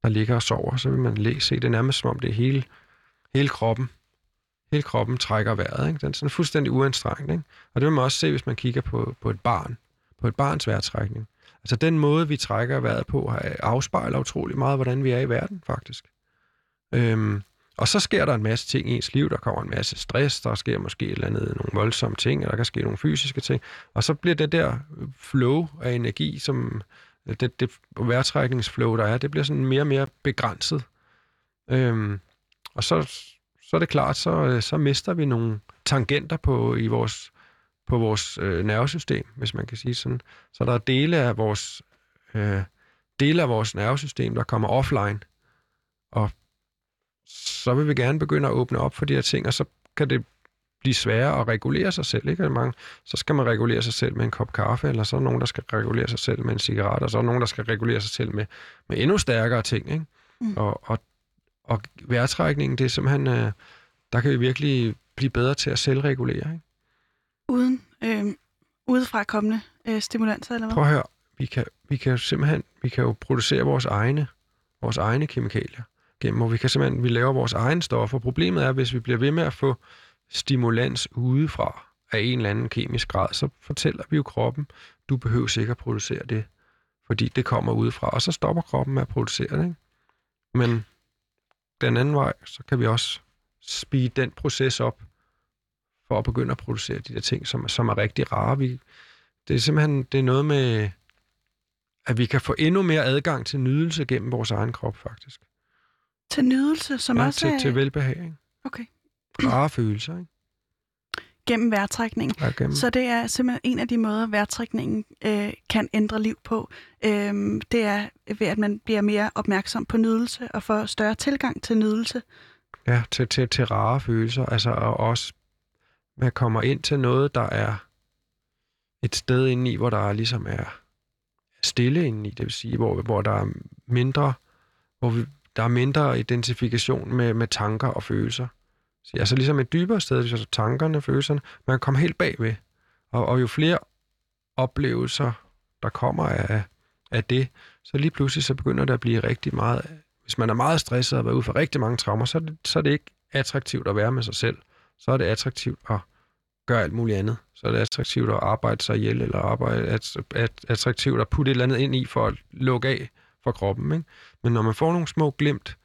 der ligger og sover, så vil man læ- se det nærmest som om det er hele, hele kroppen. Hele kroppen trækker vejret. Ikke? Den er sådan fuldstændig uanstrengt. Ikke? Og det vil man også se, hvis man kigger på, på et barn. På et barns vejrtrækning. Altså den måde, vi trækker vejret på, øh, afspejler utrolig meget, hvordan vi er i verden, faktisk. Øhm, og så sker der en masse ting i ens liv. Der kommer en masse stress, der sker måske et eller andet, nogle voldsomme ting, eller der kan ske nogle fysiske ting. Og så bliver det der flow af energi, som øh, det, det vejrtrækningsflow, der er, det bliver sådan mere og mere begrænset. Øhm, og så, så er det klart, så, så mister vi nogle tangenter på, i vores, på vores øh, nervesystem, hvis man kan sige sådan. Så der er dele af vores, øh, dele af vores nervesystem, der kommer offline, og så vil vi gerne begynde at åbne op for de her ting, og så kan det blive sværere at regulere sig selv. Ikke? Mange, så skal man regulere sig selv med en kop kaffe, eller så er der nogen, der skal regulere sig selv med en cigaret, og så er der nogen, der skal regulere sig selv med, med endnu stærkere ting. Ikke? Mm. Og, og, og vejrtrækningen, det er simpelthen, øh, der kan vi virkelig blive bedre til at selvregulere. Ikke? Uden øh, udefra kommende øh, stimulanser, eller hvad? Prøv at høre, vi kan, vi kan jo simpelthen vi kan jo producere vores egne, vores egne kemikalier gennem, hvor vi kan simpelthen vi laver vores egne stoffer. Problemet er, hvis vi bliver ved med at få stimulans udefra af en eller anden kemisk grad, så fortæller vi jo kroppen, du behøver sikkert producere det, fordi det kommer udefra, og så stopper kroppen med at producere det. Ikke? Men den anden vej, så kan vi også speede den proces op, for at begynde at producere de der ting, som, som er rigtig rare. Vi, det er simpelthen det er noget med, at vi kan få endnu mere adgang til nydelse gennem vores egen krop, faktisk. Til nydelse, som ja, også til, er... til velbehag. Ikke? Okay. Rare følelser, ikke? Gennem vejrtrækningen. Ja, gennem. Så det er simpelthen en af de måder, vejrtrækningen øh, kan ændre liv på. Øhm, det er ved, at man bliver mere opmærksom på nydelse og får større tilgang til nydelse. Ja, til, til, til rare følelser. Altså, og også man kommer ind til noget, der er et sted inde i, hvor der ligesom er stille inde i, det vil sige, hvor, hvor der er mindre, hvor vi, der er mindre identifikation med, med tanker og følelser. Så altså ligesom et dybere sted, altså tankerne, følelserne, man kan komme helt bagved. Og, og jo flere oplevelser, der kommer af, af det, så lige pludselig så begynder det at blive rigtig meget... Hvis man er meget stresset og været ude for rigtig mange traumer, så er, det, så er det ikke attraktivt at være med sig selv. Så er det attraktivt at gøre alt muligt andet. Så er det attraktivt at arbejde sig ihjel, eller arbejde, at, at, attraktivt at putte et eller andet ind i for at lukke af for kroppen. Ikke? Men når man får nogle små glimt,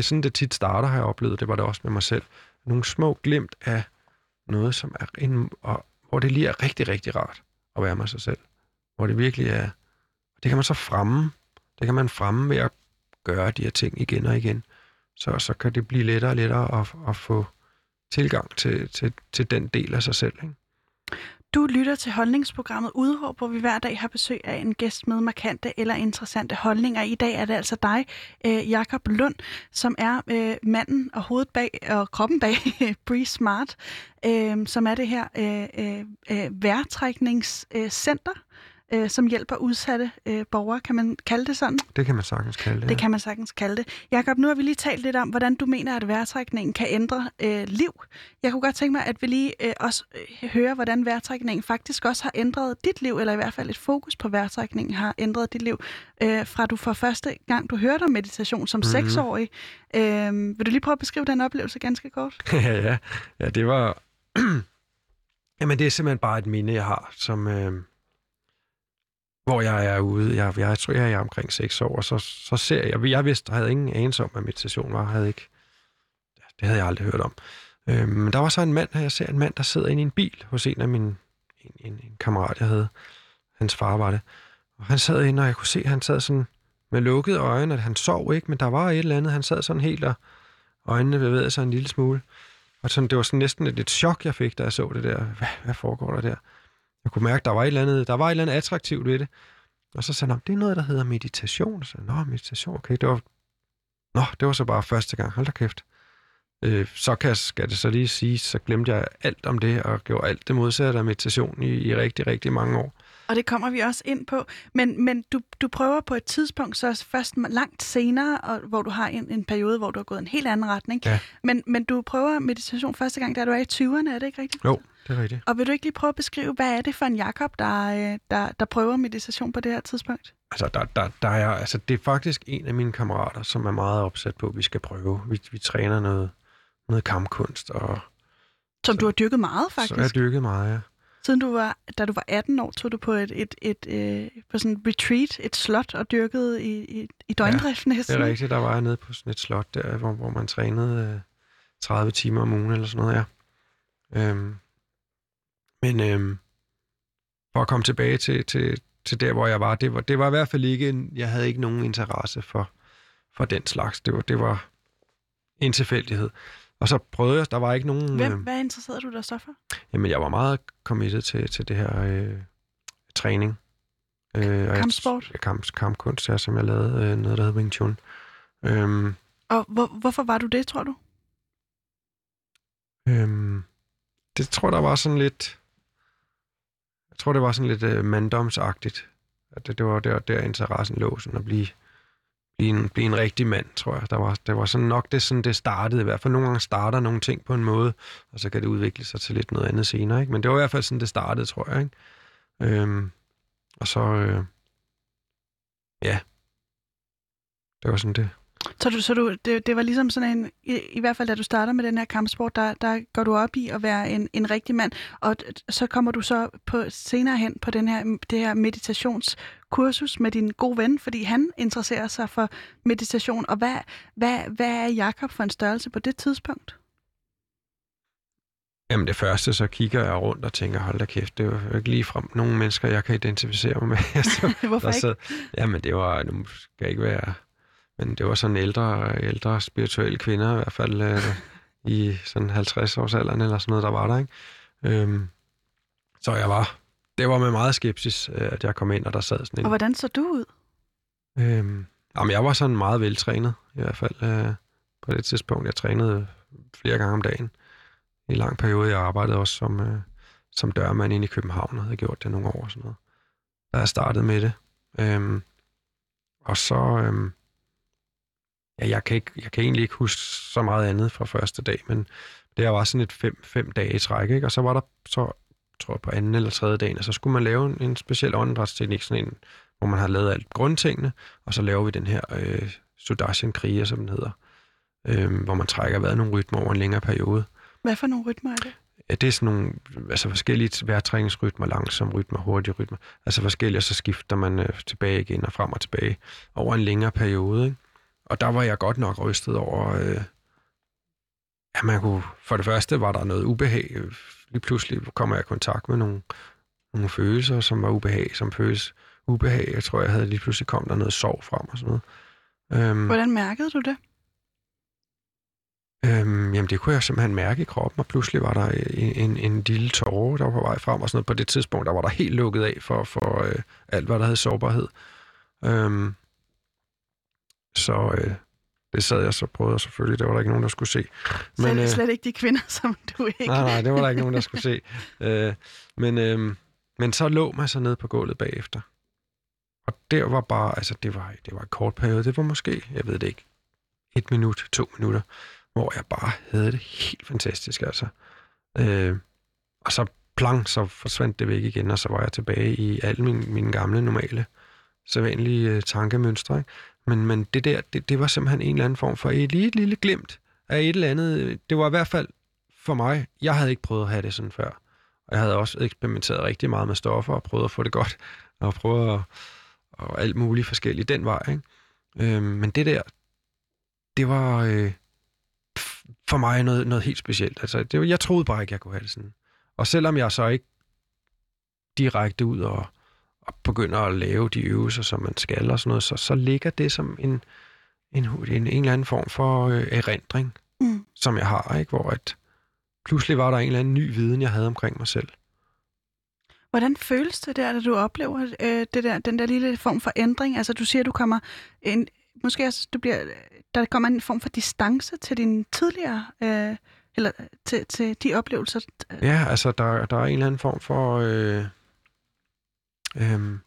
det er sådan, det tit starter, har jeg oplevet, det var det også med mig selv, nogle små glimt af noget, som er en, og, hvor det lige er rigtig, rigtig rart at være med sig selv. Hvor det virkelig er, det kan man så fremme, det kan man fremme ved at gøre de her ting igen og igen. Så, så kan det blive lettere og lettere at, at få tilgang til, til, til den del af sig selv. Ikke? Du lytter til holdningsprogrammet Udråb, hvor vi hver dag har besøg af en gæst med markante eller interessante holdninger. I dag er det altså dig, øh, Jakob Lund, som er øh, manden og hovedet bag og kroppen bag [LAUGHS] Bree Smart, øh, som er det her øh, vejrtrækningscenter, øh, som hjælper udsatte øh, borgere. Kan man kalde det sådan? Det kan man sagtens kalde det. Det ja. kan man sagtens kalde det. Jakob, nu har vi lige talt lidt om, hvordan du mener, at vejrtrækningen kan ændre øh, liv. Jeg kunne godt tænke mig, at vi lige øh, også øh, hører, hvordan vejrtrækningen faktisk også har ændret dit liv, eller i hvert fald et fokus på vejrtrækningen har ændret dit liv, øh, fra du for første gang, du hørte om meditation som mm-hmm. seksårig. Øh, vil du lige prøve at beskrive den oplevelse ganske kort? [LAUGHS] ja, ja. ja, det var... [CLEARS THROAT] Jamen, det er simpelthen bare et minde, jeg har, som... Øh hvor jeg er ude. Jeg, jeg tror, jeg er omkring 6 år, og så, så ser jeg... Jeg vidste, jeg havde ingen anelse om, hvad meditation var. Jeg havde ikke, det havde jeg aldrig hørt om. Øh, men der var så en mand, jeg ser en mand, der sidder inde i en bil hos en af mine en, en, en kammerat, jeg havde. Hans far var det. Og han sad inde, og jeg kunne se, at han sad sådan med lukkede øjne, at han sov ikke, men der var et eller andet. Han sad sådan helt, og øjnene bevægede sig en lille smule. Og sådan, det var sådan næsten et, et chok, jeg fik, da jeg så det der. Hvad, hvad foregår der der? Jeg kunne mærke, der var et eller andet, der var et eller andet attraktivt ved det. Og så sagde han, det er noget, der hedder meditation. Så nå, meditation, okay, det var, nå, det var så bare første gang, hold da kæft. Øh, så kan, skal det så lige sige, så glemte jeg alt om det, og gjorde alt det modsatte af meditation i, i rigtig, rigtig mange år. Og det kommer vi også ind på. Men, men du, du prøver på et tidspunkt, så først langt senere, og, hvor du har en, en periode, hvor du har gået en helt anden retning. Ja. Men, men du prøver meditation første gang, da du er i 20'erne, er det ikke rigtigt? Jo, det er rigtigt. Og vil du ikke lige prøve at beskrive, hvad er det for en Jakob, der, øh, der, der prøver meditation på det her tidspunkt? Altså, der, der, der er, altså, det er faktisk en af mine kammerater, som er meget opsat på, at vi skal prøve. Vi, vi træner noget, noget kampkunst. Og, som så, du har dyrket meget, faktisk? Så jeg har dyrket meget, ja. Siden du var, da du var 18 år, tog du på et, et, et, et øh, på sådan et retreat, et slot, og dyrkede i, i, i døgndrift ja, næsten. det er rigtigt. Der var jeg nede på sådan et slot der, hvor, hvor man trænede øh, 30 timer om ugen eller sådan noget, ja. Øhm, men øhm, for at komme tilbage til, til, til der, hvor jeg var, det var, det var i hvert fald ikke, jeg havde ikke nogen interesse for, for den slags. Det var, det var en tilfældighed. Og så prøvede jeg, der var ikke nogen... Hvem, øh, hvad interesserede du dig så for? Jamen, jeg var meget committed til, til det her øh, træning. Øh, Kampsport? Jeg, kamp, kampkunst, ja, som jeg lavede øh, noget, der hed Wing Chun. Øhm, og hvor, hvorfor var du det, tror du? Øhm, det tror der var sådan lidt... Jeg tror, det var sådan lidt øh, manddomsagtigt. At det, det var der, der interessen lå, sådan at blive blive en, blive en rigtig mand, tror jeg. Der var, det var sådan nok det, sådan det startede. I hvert fald nogle gange starter nogle ting på en måde, og så kan det udvikle sig til lidt noget andet senere. Ikke? Men det var i hvert fald sådan, det startede, tror jeg. Ikke? Øhm, og så, øh, ja, det var sådan det. Så, du, så du, det, det var ligesom sådan en, i, i hvert fald da du starter med den her kampsport, der, der går du op i at være en, en rigtig mand, og så kommer du så på senere hen på den her, det her meditationskursus med din gode ven, fordi han interesserer sig for meditation. Og hvad, hvad, hvad er Jakob for en størrelse på det tidspunkt? Jamen det første, så kigger jeg rundt og tænker, hold da kæft, det var ikke lige frem nogle mennesker, jeg kan identificere mig med. [LAUGHS] [LAUGHS] Hvorfor der sad, ikke? Jamen det var, nu skal ikke være men det var sådan ældre, ældre spirituelle kvinder, i hvert fald øh, i sådan 50 års alderen eller sådan noget, der var der, ikke? Øhm, så jeg var, det var med meget skepsis, øh, at jeg kom ind, og der sad sådan en... Og hvordan så du ud? Øhm, jamen, jeg var sådan meget veltrænet, i hvert fald øh, på det tidspunkt. Jeg trænede flere gange om dagen. I en lang periode, jeg arbejdede også som, øh, som dørmand inde i København, og havde gjort det nogle år og sådan noget. Da jeg startede med det. Øhm, og så, øhm, ja, jeg, kan ikke, jeg kan egentlig ikke huske så meget andet fra første dag, men det var sådan et fem, fem dage i træk, ikke? og så var der så, tror jeg, på anden eller tredje dagen, og så skulle man lave en, en speciel åndedrætsteknik, sådan en, hvor man har lavet alt grundtingene, og så laver vi den her øh, Sudarshan Kriya, som den hedder, øh, hvor man trækker hvad nogle rytmer over en længere periode. Hvad for nogle rytmer er det? Ja, det er sådan nogle altså forskellige vejrtrækningsrytmer, langsomme rytmer, hurtige rytmer. Altså forskellige, og så skifter man øh, tilbage igen og frem og tilbage over en længere periode. Ikke? Og der var jeg godt nok rystet over, øh, ja, man kunne, for det første var der noget ubehag. Lige pludselig kommer jeg i kontakt med nogle, nogle følelser, som var ubehag, som føles ubehag. Jeg tror, jeg havde lige pludselig kom der noget sorg frem og sådan noget. Øhm, Hvordan mærkede du det? Øhm, jamen, det kunne jeg simpelthen mærke i kroppen, og pludselig var der en, en, en lille tårer, der var på vej frem, og sådan noget. På det tidspunkt, der var der helt lukket af for, for øh, alt, hvad der havde sårbarhed. Øhm, så øh, det sad jeg så prøvede selvfølgelig. Det var der ikke nogen, der skulle se. Men, slet, øh, slet ikke de kvinder, [LAUGHS] som du ikke... Nej, nej, det var der ikke [LAUGHS] nogen, der skulle se. Øh, men, øh, men så lå man så ned på gulvet bagefter. Og der var bare, altså det var, det var en kort periode. Det var måske, jeg ved det ikke, et minut, to minutter, hvor jeg bare havde det helt fantastisk, altså. Øh, og så plang, så forsvandt det væk igen, og så var jeg tilbage i alle mine, mine gamle, normale, sædvanlige øh, tankemønstre. Ikke? Men, men det der, det, det var simpelthen en eller anden form for et lille, lille glimt af et eller andet. Det var i hvert fald for mig. Jeg havde ikke prøvet at have det sådan før. Og jeg havde også eksperimenteret rigtig meget med stoffer og prøvet at få det godt. [LAUGHS] Og prøvet at, og alt muligt forskelligt den vej. Ikke? Øhm, men det der, det var øh, for mig noget, noget helt specielt. Altså, det, jeg troede bare ikke, jeg kunne have det sådan. Og selvom jeg så ikke direkte ud og og begynder at lave de øvelser, som man skal og sådan noget, så, så ligger det som en, en, en, en eller anden form for øh, erindring, mm. som jeg har, ikke? hvor at pludselig var der en eller anden ny viden, jeg havde omkring mig selv. Hvordan føles det der, da du oplever øh, det der, den der lille form for ændring? Altså du siger, du kommer en, måske også, du bliver, der kommer en form for distance til din tidligere, øh, eller til, til de oplevelser. Ja, altså der, der er en eller anden form for... Øh, Øhm,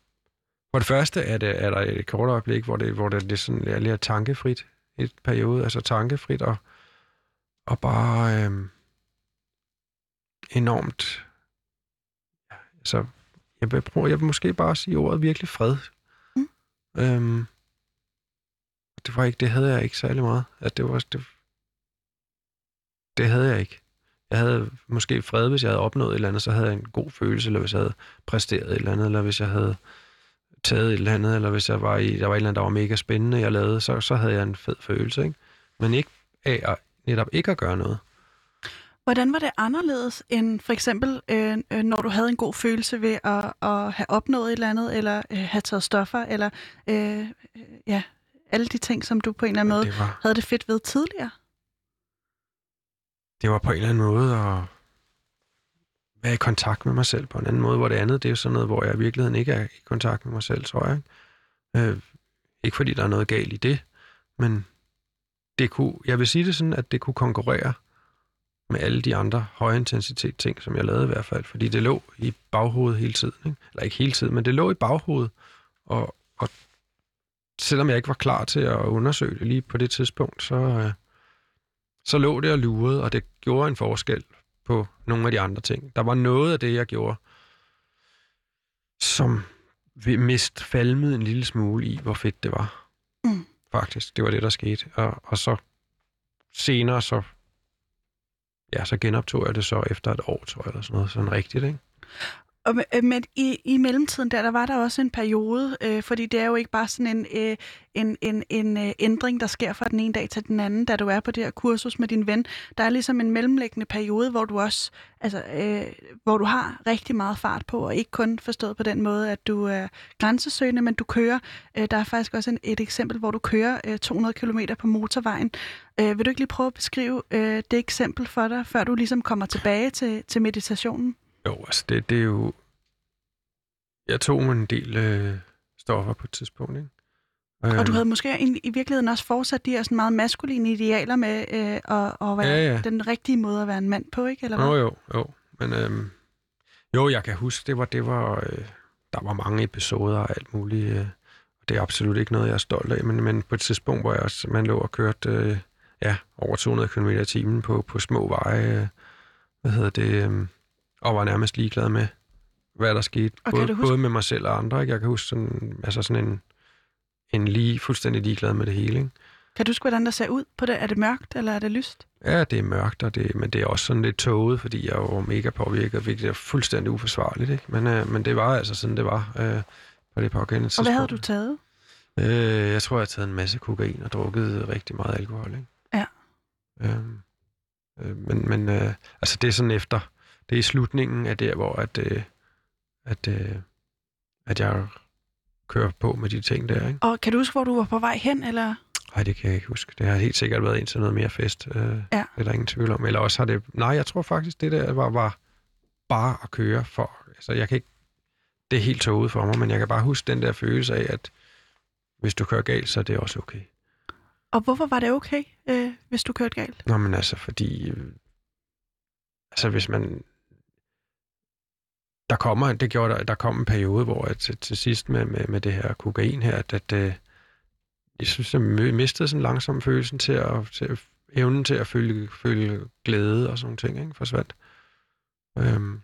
for det første er, det, er der et kort øjeblik, hvor det, hvor det, det sådan, er lidt tankefrit et periode, altså tankefrit og, og bare øhm, enormt, ja, altså, jeg vil, prøve, jeg vil måske bare sige ordet virkelig fred. Mm. Øhm, det var ikke, det havde jeg ikke særlig meget. At det var, det, det havde jeg ikke. Jeg havde måske fred, hvis jeg havde opnået et eller andet, så havde jeg en god følelse, eller hvis jeg havde præsteret et eller andet, eller hvis jeg havde taget et eller andet, eller hvis jeg var i, der var et eller andet, der var mega spændende, jeg lavede, så, så havde jeg en fed følelse. Ikke? Men ikke af at, netop ikke at gøre noget. Hvordan var det anderledes end for eksempel, øh, øh, når du havde en god følelse ved at, at have opnået et eller andet, eller øh, have taget stoffer, eller øh, ja, alle de ting, som du på en eller anden måde var, havde det fedt ved tidligere? Det var på en eller anden måde at være i kontakt med mig selv på en anden måde, hvor det andet, det er jo sådan noget, hvor jeg i virkeligheden ikke er i kontakt med mig selv, tror jeg. Ikke, øh, ikke fordi der er noget galt i det, men det kunne, jeg vil sige det sådan, at det kunne konkurrere med alle de andre højintensitet ting, som jeg lavede i hvert fald, fordi det lå i baghovedet hele tiden. Ikke? Eller ikke hele tiden, men det lå i baghovedet, og, og selvom jeg ikke var klar til at undersøge det lige på det tidspunkt, så, øh, så lå det og lurede, og det gjorde en forskel på nogle af de andre ting. Der var noget af det, jeg gjorde, som mist falmede en lille smule i, hvor fedt det var. Mm. Faktisk, det var det, der skete. Og, og så senere, så, ja, så genoptog jeg det så efter et år, tror jeg, eller sådan noget. Sådan rigtigt, ikke? Og øh, men i, i mellemtiden der, der var der også en periode, øh, fordi det er jo ikke bare sådan en, øh, en, en, en øh, ændring, der sker fra den ene dag til den anden, da du er på det her kursus med din ven. Der er ligesom en mellemliggende periode, hvor du også, altså, øh, hvor du har rigtig meget fart på, og ikke kun forstået på den måde, at du er grænsesøgende, men du kører. Øh, der er faktisk også en, et eksempel, hvor du kører øh, 200 km på motorvejen. Øh, vil du ikke lige prøve at beskrive øh, det eksempel for dig, før du ligesom kommer tilbage til, til meditationen? Jo, altså det, det er jo... Jeg tog en del øh, stoffer på et tidspunkt, ikke? Og du øhm. havde måske i, i virkeligheden også fortsat de her sådan meget maskuline idealer med øh, at, at være ja, ja. den rigtige måde at være en mand på, ikke? Eller hvad? Jo, jo, jo. Men øhm, jo, jeg kan huske, det var, det var, øh, der var mange episoder og alt muligt. Øh, det er absolut ikke noget, jeg er stolt af, men, men på et tidspunkt, hvor jeg også, man lå og kørte øh, ja, over 200 km i timen på, på små veje, øh, hvad hedder det, øh, og var nærmest ligeglad med, hvad der skete. Og både, både med mig selv og andre. Ikke? Jeg kan huske sådan, altså sådan en, en lige, fuldstændig ligeglad med det hele. Ikke? Kan du huske, hvordan der ser ud på det? Er det mørkt, eller er det lyst? Ja, det er mørkt, og det, men det er også sådan lidt tåget, fordi jeg var mega påvirket, hvilket er fuldstændig uforsvarligt. Ikke? Men, øh, men det var altså sådan, det var øh, på det pågældende tidspunkt. Og hvad havde du taget? Øh, jeg tror, jeg har taget en masse kokain og drukket rigtig meget alkohol. Ikke? Ja. Øh, øh, men men øh, altså, det er sådan efter det er i slutningen af der, hvor at, øh, at, øh, at jeg kører på med de ting der. Ikke? Og kan du huske, hvor du var på vej hen, eller? Nej, det kan jeg ikke huske. Det har helt sikkert været ind til noget mere fest. Øh, ja. Det er der ingen tvivl om. Eller også har det... Nej, jeg tror faktisk, det der var, var bare at køre for... Altså, jeg kan ikke... Det er helt tåget for mig, men jeg kan bare huske den der følelse af, at hvis du kører galt, så er det også okay. Og hvorfor var det okay, øh, hvis du kørte galt? Nå, men altså, fordi... Øh, altså, hvis man der kommer, det gjorde der, der kom en periode, hvor jeg til, til sidst med, med, med det her kokain her, at, at øh, jeg synes, jeg mistede sådan langsom følelsen til at, til at evnen til at føle, føle glæde og sådan ting, ikke? forsvandt. Øhm,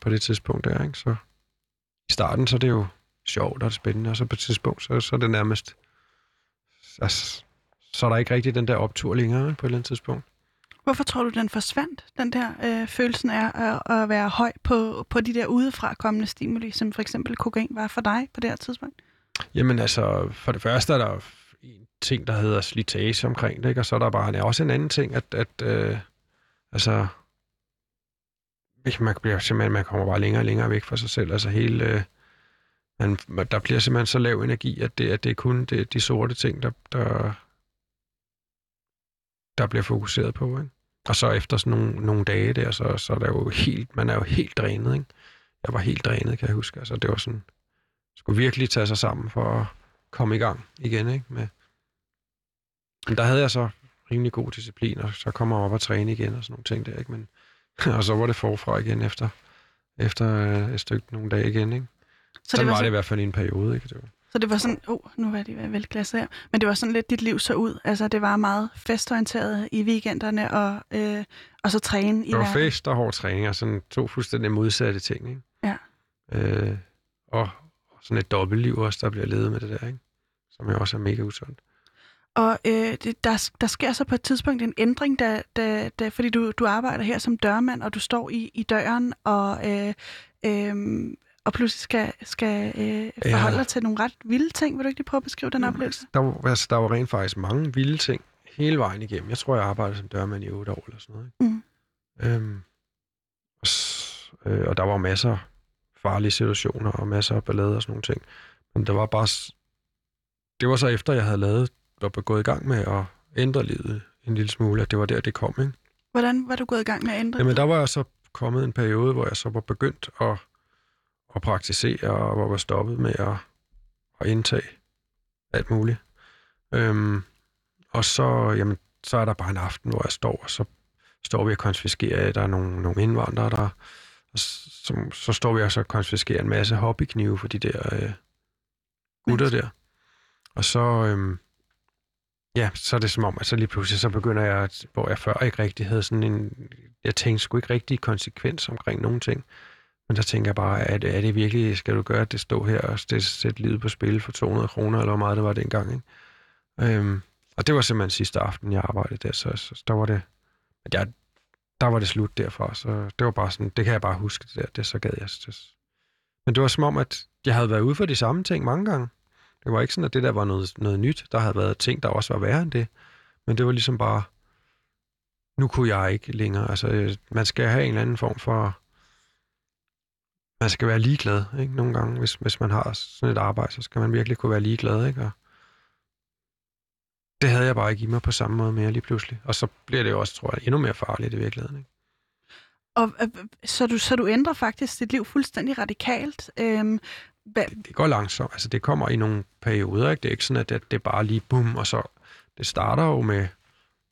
på det tidspunkt der, ikke? Så i starten, så er det jo sjovt og spændende, og så på et tidspunkt, så, så er det nærmest, altså, så er der ikke rigtig den der optur længere, ikke? på et eller andet tidspunkt. Hvorfor tror du, den forsvandt, den der øh, følelsen af at, at være høj på, på de der udefra kommende stimuli, som for eksempel kokain var for dig på det her tidspunkt? Jamen altså, for det første er der en ting, der hedder slitage omkring det, ikke? og så er der bare også en anden ting, at, at øh, altså, man bliver simpelthen, man kommer bare længere og længere væk fra sig selv, altså hele, øh, man, der bliver simpelthen så lav energi, at det, at det er kun det, de sorte ting, der, der, der bliver fokuseret på, ikke? Og så efter sådan nogle, nogle dage der, så, så er der jo helt, man er jo helt drænet, ikke? Jeg var helt drænet, kan jeg huske. Altså, det var sådan, skulle virkelig tage sig sammen for at komme i gang igen, ikke? Med, men der havde jeg så rimelig god disciplin, og så kommer jeg op og træne igen og sådan nogle ting der, ikke? Men, [LAUGHS] og så var det forfra igen efter, efter øh, et stykke nogle dage igen, ikke? Så sådan det var, var det i hvert fald i en periode, ikke? Det var... Så det var sådan, oh, nu var det vel klasse her, men det var sådan lidt, dit liv så ud. Altså, det var meget festorienteret i weekenderne, og, øh, og så træne i Det var fest og hård træning, og sådan to fuldstændig modsatte ting, ikke? Ja. Øh, og sådan et dobbeltliv også, der bliver ledet med det der, ikke? Som jo også er mega usundt. Og øh, det, der, der sker så på et tidspunkt en ændring, da, da, da, fordi du, du arbejder her som dørmand, og du står i, i døren, og, øh, øh, og pludselig skal, skal øh, forholde ja. dig til nogle ret vilde ting. Vil du ikke lige prøve at beskrive den oplevelse? Der var, altså, der var rent faktisk mange vilde ting hele vejen igennem. Jeg tror, jeg arbejdede som dørmand i otte år eller sådan noget. Ikke? Mm. Øhm, og, øh, og der var masser af farlige situationer og masser af ballade og sådan nogle ting. Men der var bare... Det var så efter, jeg havde lavet var gået i gang med at ændre livet en lille smule, at det var der, det kom. Ikke? Hvordan var du gået i gang med at ændre Jamen, der var jeg så kommet en periode, hvor jeg så var begyndt at, at praktisere, og hvor var stoppet med at, at indtage alt muligt. Øhm, og så, jamen, så er der bare en aften, hvor jeg står, og så står vi og konfiskerer, der er nogle, nogle indvandrere, der og så, så står vi og så konfiskerer en masse hobbyknive for de der øh, gutter der. Og så, øhm, ja, så er det som om, at så lige pludselig så begynder jeg, hvor jeg før ikke rigtig havde sådan en, jeg tænkte sgu ikke rigtig konsekvens omkring nogen ting. Men der tænker jeg bare, at er det virkelig, skal du gøre, at det står her og sætte livet på spil for 200 kroner, eller hvor meget det var dengang, ikke? Øhm, og det var simpelthen sidste aften, jeg arbejdede der, så, så der var det, at jeg, der var det slut derfra, så det var bare sådan, det kan jeg bare huske, det der, det så gad jeg. Det. Men det var som om, at jeg havde været ude for de samme ting mange gange. Det var ikke sådan, at det der var noget, noget nyt. Der havde været ting, der også var værre end det. Men det var ligesom bare, nu kunne jeg ikke længere. Altså, øh, man skal have en eller anden form for... Man skal være ligeglad, ikke? Nogle gange, hvis, hvis man har sådan et arbejde, så skal man virkelig kunne være ligeglad, ikke? Og det havde jeg bare ikke i mig på samme måde mere lige pludselig. Og så bliver det jo også, tror jeg, endnu mere farligt i virkeligheden, ikke? Og, øh, så, du, så du ændrer faktisk dit liv fuldstændig radikalt. Øhm, det, det går langsomt. Altså, det kommer i nogle perioder, ikke? Det er ikke sådan, at det, det er bare lige bum, og så... Det starter jo med...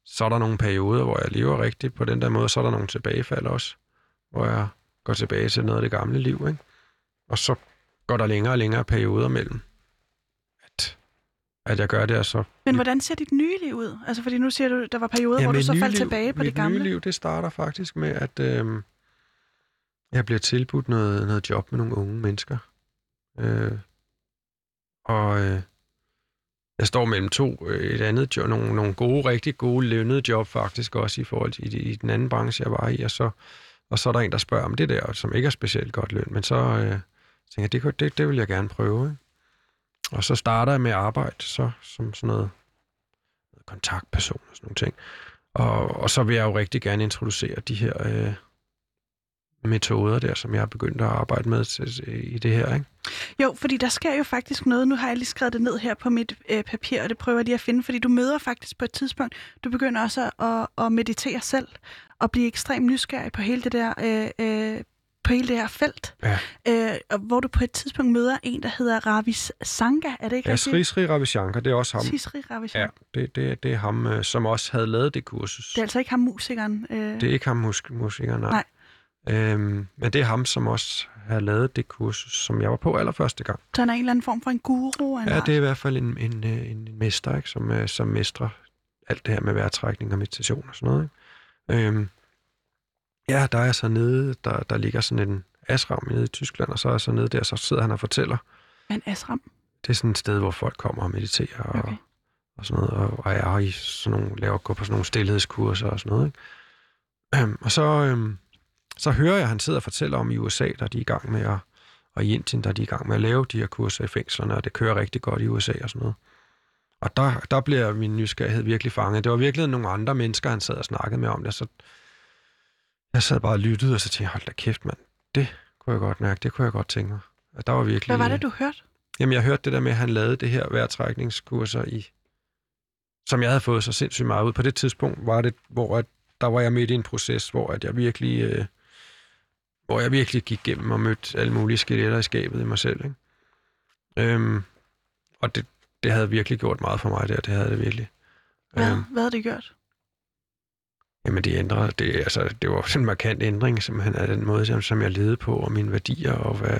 Så er der nogle perioder, hvor jeg lever rigtigt på den der måde, så er der nogle tilbagefald også, hvor jeg går tilbage til noget af det gamle liv, ikke? Og så går der længere og længere perioder mellem, at, at jeg gør det, og så... Men hvordan ser dit nye liv ud? Altså, fordi nu siger du, der var perioder, ja, hvor du så faldt liv, tilbage på det gamle. Mit nye liv, det starter faktisk med, at øh, jeg bliver tilbudt noget, noget job med nogle unge mennesker. Øh, og øh, jeg står mellem to, øh, et andet job, nogle, nogle gode, rigtig gode lønnede job faktisk også i forhold til i, i den anden branche, jeg var i, og så, og så er der en, der spørger om det der, som ikke er specielt godt løn, men så øh, tænker jeg, det, det, det vil jeg gerne prøve. Ikke? Og så starter jeg med at arbejde så, som sådan noget, noget kontaktperson og sådan nogle ting. Og, og så vil jeg jo rigtig gerne introducere de her øh, metoder der, som jeg har begyndt at arbejde med i det her, ikke? Jo, fordi der sker jo faktisk noget. Nu har jeg lige skrevet det ned her på mit øh, papir, og det prøver jeg lige at finde, fordi du møder faktisk på et tidspunkt, du begynder også at, at meditere selv, og blive ekstremt nysgerrig på hele det der... Øh, øh, på hele det her felt, ja. øh, hvor du på et tidspunkt møder en, der hedder Ravis Sanga, er det ikke ja, rigtigt? Ja, Sri Sri Ravi Shankar, det er også ham. Sri Sri Ravi Shankar. Ja, det, det, det er ham, øh, som også havde lavet det kursus. Det er altså ikke ham musikeren? Øh... Det er ikke ham mus- musikeren, nej. nej. Øhm, men det er ham, som også har lavet det kursus, som jeg var på allerførste gang. Så han er en eller anden form for en guru? Ja, det er i hvert fald en, en, øh, en, en mester, ikke, som, øh, som mestrer alt det her med vejrtrækning og meditation og sådan noget. Ikke? Øhm, ja, der er så nede, der, der ligger sådan en asram nede i Tyskland, og så er så nede der, så sidder han og fortæller. En asram? Det er sådan et sted, hvor folk kommer og mediterer og, okay. og sådan noget, og, og er i sådan nogle, laver, går på sådan nogle stillhedskurser og sådan noget. Ikke? Øhm, og så... Øhm, så hører jeg, at han sidder og fortæller om i USA, der de er i gang med at, og i Indien, der de er i gang med at lave de her kurser i fængslerne, og det kører rigtig godt i USA og sådan noget. Og der, der bliver min nysgerrighed virkelig fanget. Det var virkelig nogle andre mennesker, han sad og snakkede med om det, så jeg sad bare og lyttede, og så tænkte jeg, hold da kæft, mand. Det kunne jeg godt mærke, det kunne jeg godt tænke mig. Og der var virkelig... Hvad var det, du hørte? Jamen, jeg hørte det der med, at han lavede det her vejrtrækningskurser i, som jeg havde fået så sindssygt meget ud. På det tidspunkt var det, hvor at, der var jeg midt i en proces, hvor at jeg virkelig øh, hvor jeg virkelig gik igennem og mødte alle mulige skeletter i skabet i mig selv. Ikke? Øhm, og det, det havde virkelig gjort meget for mig der, det havde det virkelig. Hvad, øhm, hvad havde det gjort? Jamen det ændrede, det, altså, det var sådan en markant ændring, simpelthen af den måde, som, som jeg levede på, og mine værdier, og hvad,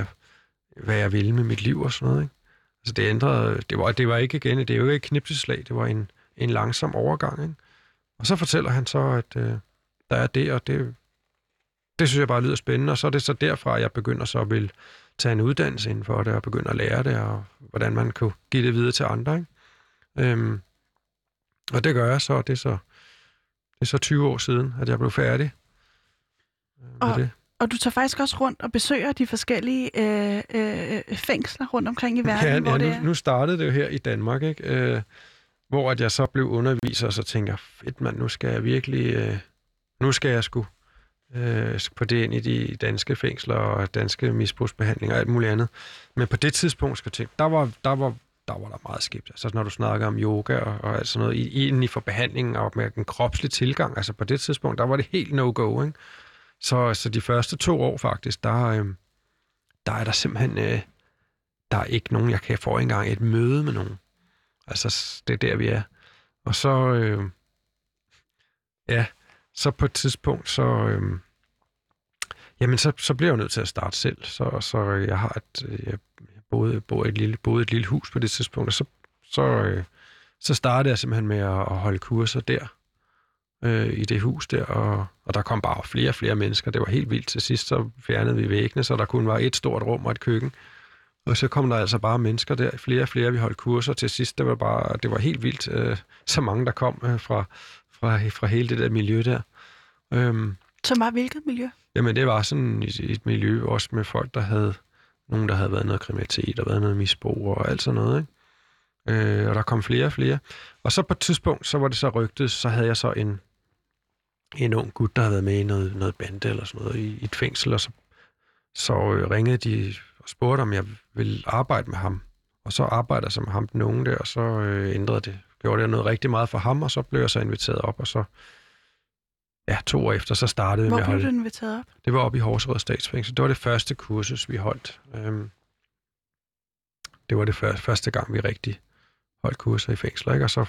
hvad jeg ville med mit liv og sådan noget. Ikke? Altså det ændrede, det var, det var ikke igen, det er jo ikke et knipseslag, det var en, en langsom overgang. Ikke? Og så fortæller han så, at øh, der er det, og det, det synes jeg bare lyder spændende, og så er det så derfra, jeg begynder så at vil tage en uddannelse inden for det, og begynde at lære det, og hvordan man kunne give det videre til andre. Ikke? Øhm, og det gør jeg så, det er så, det er så 20 år siden, at jeg blev færdig øh, med og, det. Og du tager faktisk også rundt og besøger de forskellige øh, øh, fængsler rundt omkring i verden, ja, hvor ja, det nu, er. nu startede det jo her i Danmark, ikke? Øh, hvor at jeg så blev underviser, og så tænker fedt mand, nu skal jeg virkelig, øh, nu skal jeg sgu øh, på det ind i de danske fængsler og danske misbrugsbehandlinger og alt muligt andet. Men på det tidspunkt, skal jeg tænke, der var, der var, der var der meget skidt. Altså når du snakker om yoga og, og alt sådan noget, inden i for behandlingen og med den kropslige tilgang, altså på det tidspunkt, der var det helt no-go, ikke? Så, så de første to år faktisk, der, øh, der er der simpelthen, øh, der er ikke nogen, jeg kan få engang et møde med nogen. Altså, det er der, vi er. Og så, øh, ja, så på et tidspunkt, så, øhm, jamen, så, så bliver jeg nødt til at starte selv. Så, så jeg har et, øh, jeg boede, boede, et lille, boede et lille hus på det tidspunkt, og så, så, øh, så startede jeg simpelthen med at, at holde kurser der, øh, i det hus der, og, og der kom bare flere og flere mennesker. Det var helt vildt. Til sidst så fjernede vi væggene, så der kun var et stort rum og et køkken. Og så kom der altså bare mennesker der, flere og flere, vi holdt kurser. Til sidst, det var bare, det var helt vildt, øh, så mange, der kom øh, fra, fra, fra hele det der miljø der. Øhm, Som var hvilket miljø? Jamen, det var sådan et, et miljø også med folk, der havde, nogen, der havde været noget kriminalitet og været noget misbrug og alt sådan noget, ikke? Øh, og der kom flere og flere. Og så på et tidspunkt, så var det så rygtet, så havde jeg så en, en ung gut, der havde været med i noget, noget bande eller sådan noget i, i et fængsel, og så, så øh, ringede de og spurgte, om jeg ville arbejde med ham. Og så arbejdede jeg så med ham, den unge der, og så øh, ændrede det. Gjorde det noget rigtig meget for ham, og så blev jeg så inviteret op, og så ja, to år efter, så startede Hvor vi Hvor blev du inviteret op? Det var op i Horserød Statsfængsel. Det var det første kursus, vi holdt. Øhm, det var det første gang, vi rigtig holdt kurser i fængsler, ikke? Og så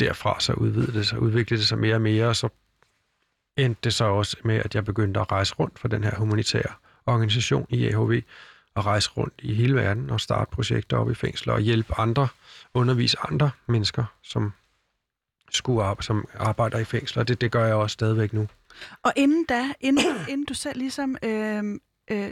derfra så udvidede det sig, udviklede det sig mere og mere, og så endte det så også med, at jeg begyndte at rejse rundt for den her humanitære organisation i AHV, og rejse rundt i hele verden og starte projekter op i fængsler og hjælpe andre, undervise andre mennesker, som skulle arbejde, som arbejder i fængsler. Det, det gør jeg også stadigvæk nu. Og inden da, inden, [COUGHS] inden du selv ligesom øh, øh,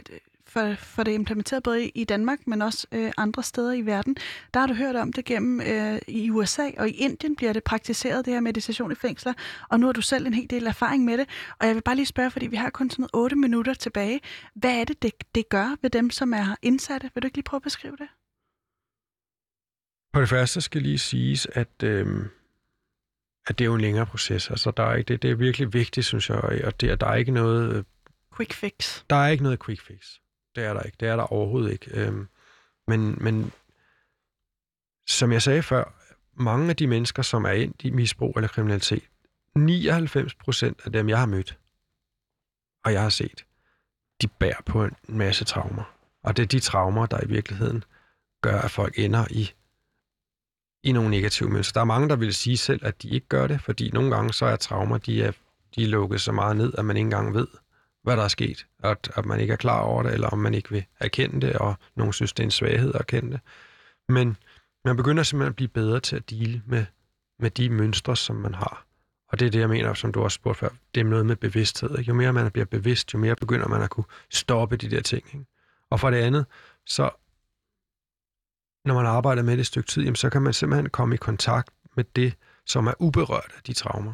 for, for det implementeret både i Danmark, men også øh, andre steder i verden. Der har du hørt om det gennem øh, i USA, og i Indien bliver det praktiseret, det her meditation i fængsler, og nu har du selv en hel del erfaring med det. Og jeg vil bare lige spørge, fordi vi har kun sådan noget 8 minutter tilbage. Hvad er det, det, det gør ved dem, som er indsatte? Vil du ikke lige prøve at beskrive det? På det første skal lige siges, at, øh, at det er jo en længere proces. Altså, der er ikke, det, det er virkelig vigtigt, synes jeg, og det, der er ikke noget... Øh, quick fix. Der er ikke noget quick fix. Det er der ikke. Det er der overhovedet ikke. Øhm, men, men som jeg sagde før, mange af de mennesker, som er ind i misbrug eller kriminalitet, 99 procent af dem, jeg har mødt, og jeg har set, de bærer på en masse traumer. Og det er de traumer, der i virkeligheden gør, at folk ender i, i nogle negative mønstre. Der er mange, der vil sige selv, at de ikke gør det, fordi nogle gange så er traumer, de er, de er lukket så meget ned, at man ikke engang ved, hvad der er sket, at, at man ikke er klar over det, eller om man ikke vil erkende det, og nogen synes, det er en svaghed at erkende det. Men man begynder simpelthen at blive bedre til at dele med, med de mønstre, som man har. Og det er det, jeg mener, som du også spurgte før, det er noget med bevidsthed. Jo mere man bliver bevidst, jo mere begynder man at kunne stoppe de der ting. Ikke? Og for det andet, så når man arbejder med det et stykke tid, jamen, så kan man simpelthen komme i kontakt med det, som er uberørt af de traumer.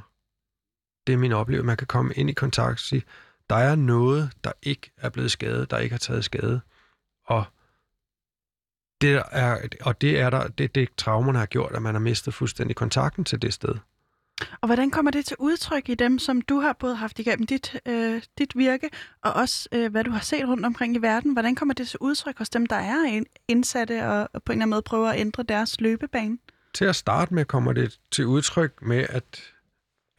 Det er min oplevelse. Man kan komme ind i kontakt og sige, der er noget, der ikke er blevet skadet, der ikke har taget skade. Og det er, og det er der, det, det traumerne har gjort, at man har mistet fuldstændig kontakten til det sted. Og hvordan kommer det til udtryk i dem, som du har både haft igennem dit, øh, dit virke, og også øh, hvad du har set rundt omkring i verden? Hvordan kommer det til udtryk hos dem, der er indsatte og, og på en eller anden måde prøver at ændre deres løbebane? Til at starte med kommer det til udtryk med, at,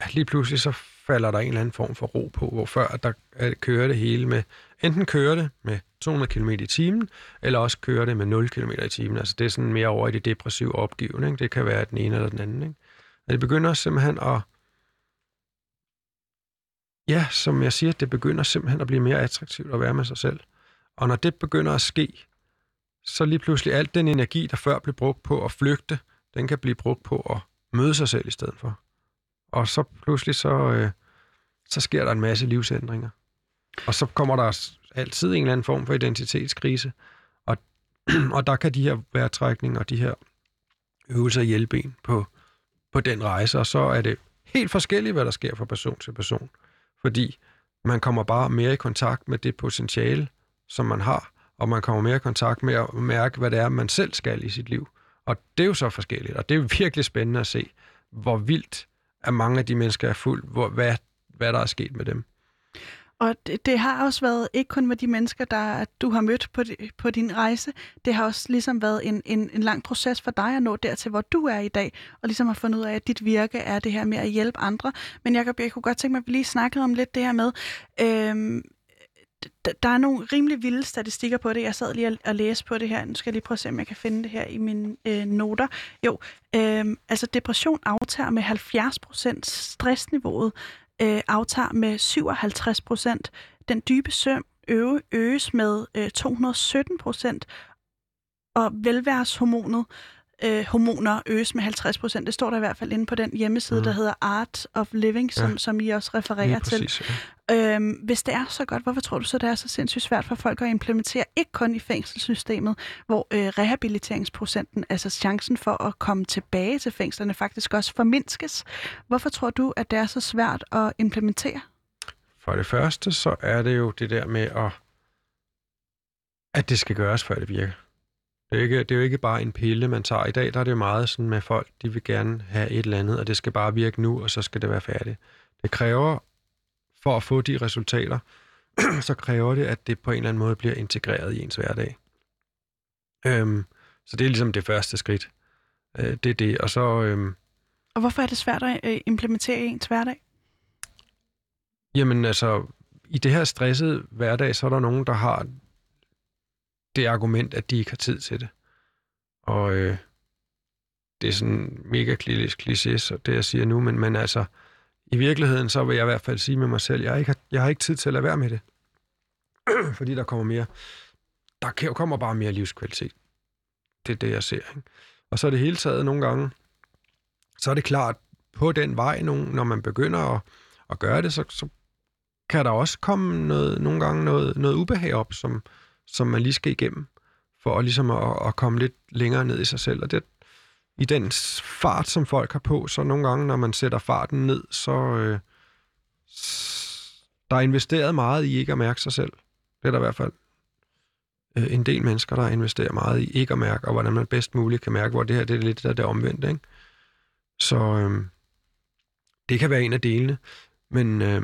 at lige pludselig så falder der en eller anden form for ro på, hvor før at der kører det hele med, enten kører det med 200 km i timen, eller også kører det med 0 km i timen. Altså det er sådan mere over i det depressive opgivning. Det kan være den ene eller den anden. Ikke? At det begynder simpelthen at... Ja, som jeg siger, det begynder simpelthen at blive mere attraktivt at være med sig selv. Og når det begynder at ske, så lige pludselig alt den energi, der før blev brugt på at flygte, den kan blive brugt på at møde sig selv i stedet for. Og så pludselig så, øh, så sker der en masse livsændringer. Og så kommer der altid en eller anden form for identitetskrise. Og, [CLEARS THROAT] og der kan de her vejrtrækninger og de her øvelser hjælpe en på, på den rejse. Og så er det helt forskelligt, hvad der sker fra person til person. Fordi man kommer bare mere i kontakt med det potentiale, som man har, og man kommer mere i kontakt med at mærke, hvad det er, man selv skal i sit liv. Og det er jo så forskelligt, og det er virkelig spændende at se, hvor vildt at mange af de mennesker er fuld, hvor, hvad, hvad der er sket med dem. Og det, det har også været ikke kun med de mennesker, der du har mødt på, på din rejse, det har også ligesom været en, en, en lang proces for dig at nå dertil, hvor du er i dag, og ligesom har fundet ud af, at dit virke er det her med at hjælpe andre. Men Jacob, jeg kunne godt tænke mig, at vi lige snakkede om lidt det her med, øhm, der er nogle rimelig vilde statistikker på det. Jeg sad lige og læste på det her. Nu skal jeg lige prøve at se, om jeg kan finde det her i mine øh, noter. Jo, øh, altså depression aftager med 70 procent. Stressniveauet øh, aftager med 57 procent. Den dybe søvn øge, øges med øh, 217 procent. Og velværshormonet øh, hormoner øges med 50 procent. Det står der i hvert fald inde på den hjemmeside, mm. der hedder Art of Living, som, ja. som I også refererer præcis, til. Ja. Øhm, hvis det er så godt, hvorfor tror du så, det er så sindssygt svært for folk at implementere, ikke kun i fængselssystemet, hvor øh, rehabiliteringsprocenten, altså chancen for at komme tilbage til fængslerne, faktisk også formindskes. Hvorfor tror du, at det er så svært at implementere? For det første, så er det jo det der med at at det skal gøres, før det virker. Det er, ikke, det er jo ikke bare en pille, man tager. I dag der er det jo meget sådan med folk, de vil gerne have et eller andet, og det skal bare virke nu, og så skal det være færdigt. Det kræver, for at få de resultater, [CLEARS THROAT] så kræver det, at det på en eller anden måde bliver integreret i ens hverdag. Øhm, så det er ligesom det første skridt. Øh, det er det. Og så... Øhm, og hvorfor er det svært at øh, implementere i ens hverdag? Jamen altså, i det her stressede hverdag, så er der nogen, der har det argument, at de ikke har tid til det. Og øh, det er sådan mega kliché, så det jeg siger nu, men, men altså, i virkeligheden, så vil jeg i hvert fald sige med mig selv, jeg, ikke har, jeg har ikke tid til at lade være med det. [CLEARS THROAT] Fordi der kommer mere, der kommer bare mere livskvalitet. Det er det, jeg ser. Ikke? Og så er det hele taget nogle gange, så er det klart, på den vej, når man begynder at, at gøre det, så, så kan der også komme noget, nogle gange noget, noget ubehag op, som, som man lige skal igennem, for at, ligesom at, at komme lidt længere ned i sig selv. Og det, i den fart, som folk har på, så nogle gange, når man sætter farten ned, så øh, der er investeret meget i ikke at mærke sig selv. Det er der i hvert fald øh, en del mennesker, der investerer meget i ikke at mærke, og hvordan man bedst muligt kan mærke, hvor det her det er lidt der, det omvendte. omvendt. Ikke? Så øh, det kan være en af delene, men, øh,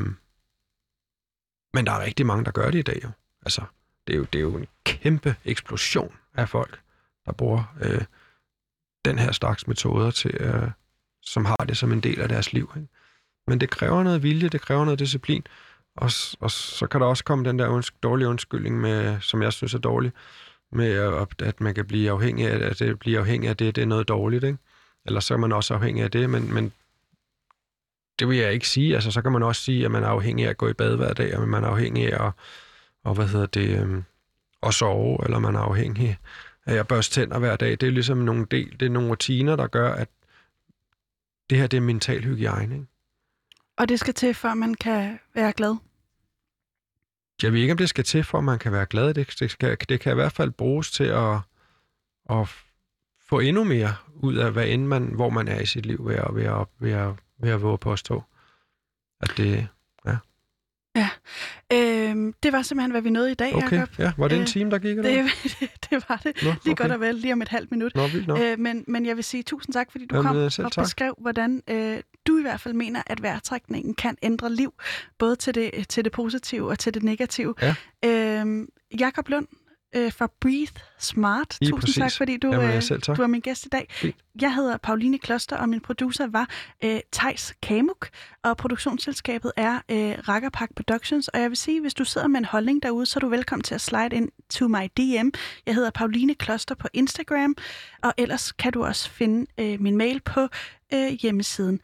men der er rigtig mange, der gør det i dag jo. Altså, det er jo, det er jo en kæmpe eksplosion af folk, der bruger øh, den her slags metoder, til, øh, som har det som en del af deres liv. Ikke? Men det kræver noget vilje, det kræver noget disciplin, og, og så kan der også komme den der unds- dårlige undskyldning, med, som jeg synes er dårlig, med at, at man kan blive afhængig af, at det bliver afhængig af det, det er noget dårligt, ikke? Eller så er man også afhængig af det, men, men det vil jeg ikke sige. Altså, så kan man også sige, at man er afhængig af at gå i bad hver dag, og man er afhængig af at og hvad hedder det, øh, at sove, eller man er afhængig at børste tænder hver dag. Det er ligesom nogle, del, det er nogle rutiner, der gør, at det her det er mental hygiejne. Ikke? Og det skal til, før man kan være glad? Jeg ved ikke, om det skal til, for at man kan være glad. Det, det, skal, det kan i hvert fald bruges til at, at få endnu mere ud af, hvad end man, hvor man er i sit liv, ved at, ved at, ved at, ved at våge påstå. At det, Ja, øhm, det var simpelthen, hvad vi nåede i dag, okay. Jacob. ja. Var det en øh, time, der gik? Eller? Det, [LAUGHS] det var det. Nå, okay. Lige godt og vel, lige om et halvt minut. Nå, vildt, nå. Øh, men, men jeg vil sige tusind tak, fordi du Jamen, kom og tak. beskrev, hvordan øh, du i hvert fald mener, at vejrtrækningen kan ændre liv, både til det, til det positive og til det negative. Ja. Øh, Jakob Lund, øh, fra Breathe Smart. I Tusind præcis. tak, fordi du, Jamen, øh, selv, tak. du er min gæst i dag. Fint. Jeg hedder Pauline Kloster, og min producer var øh, Tejs Kamuk, og produktionsselskabet er øh, Rakkerpak Productions. Og jeg vil sige, hvis du sidder med en holdning derude, så er du velkommen til at slide ind to my DM. Jeg hedder Pauline Kloster på Instagram, og ellers kan du også finde øh, min mail på øh, hjemmesiden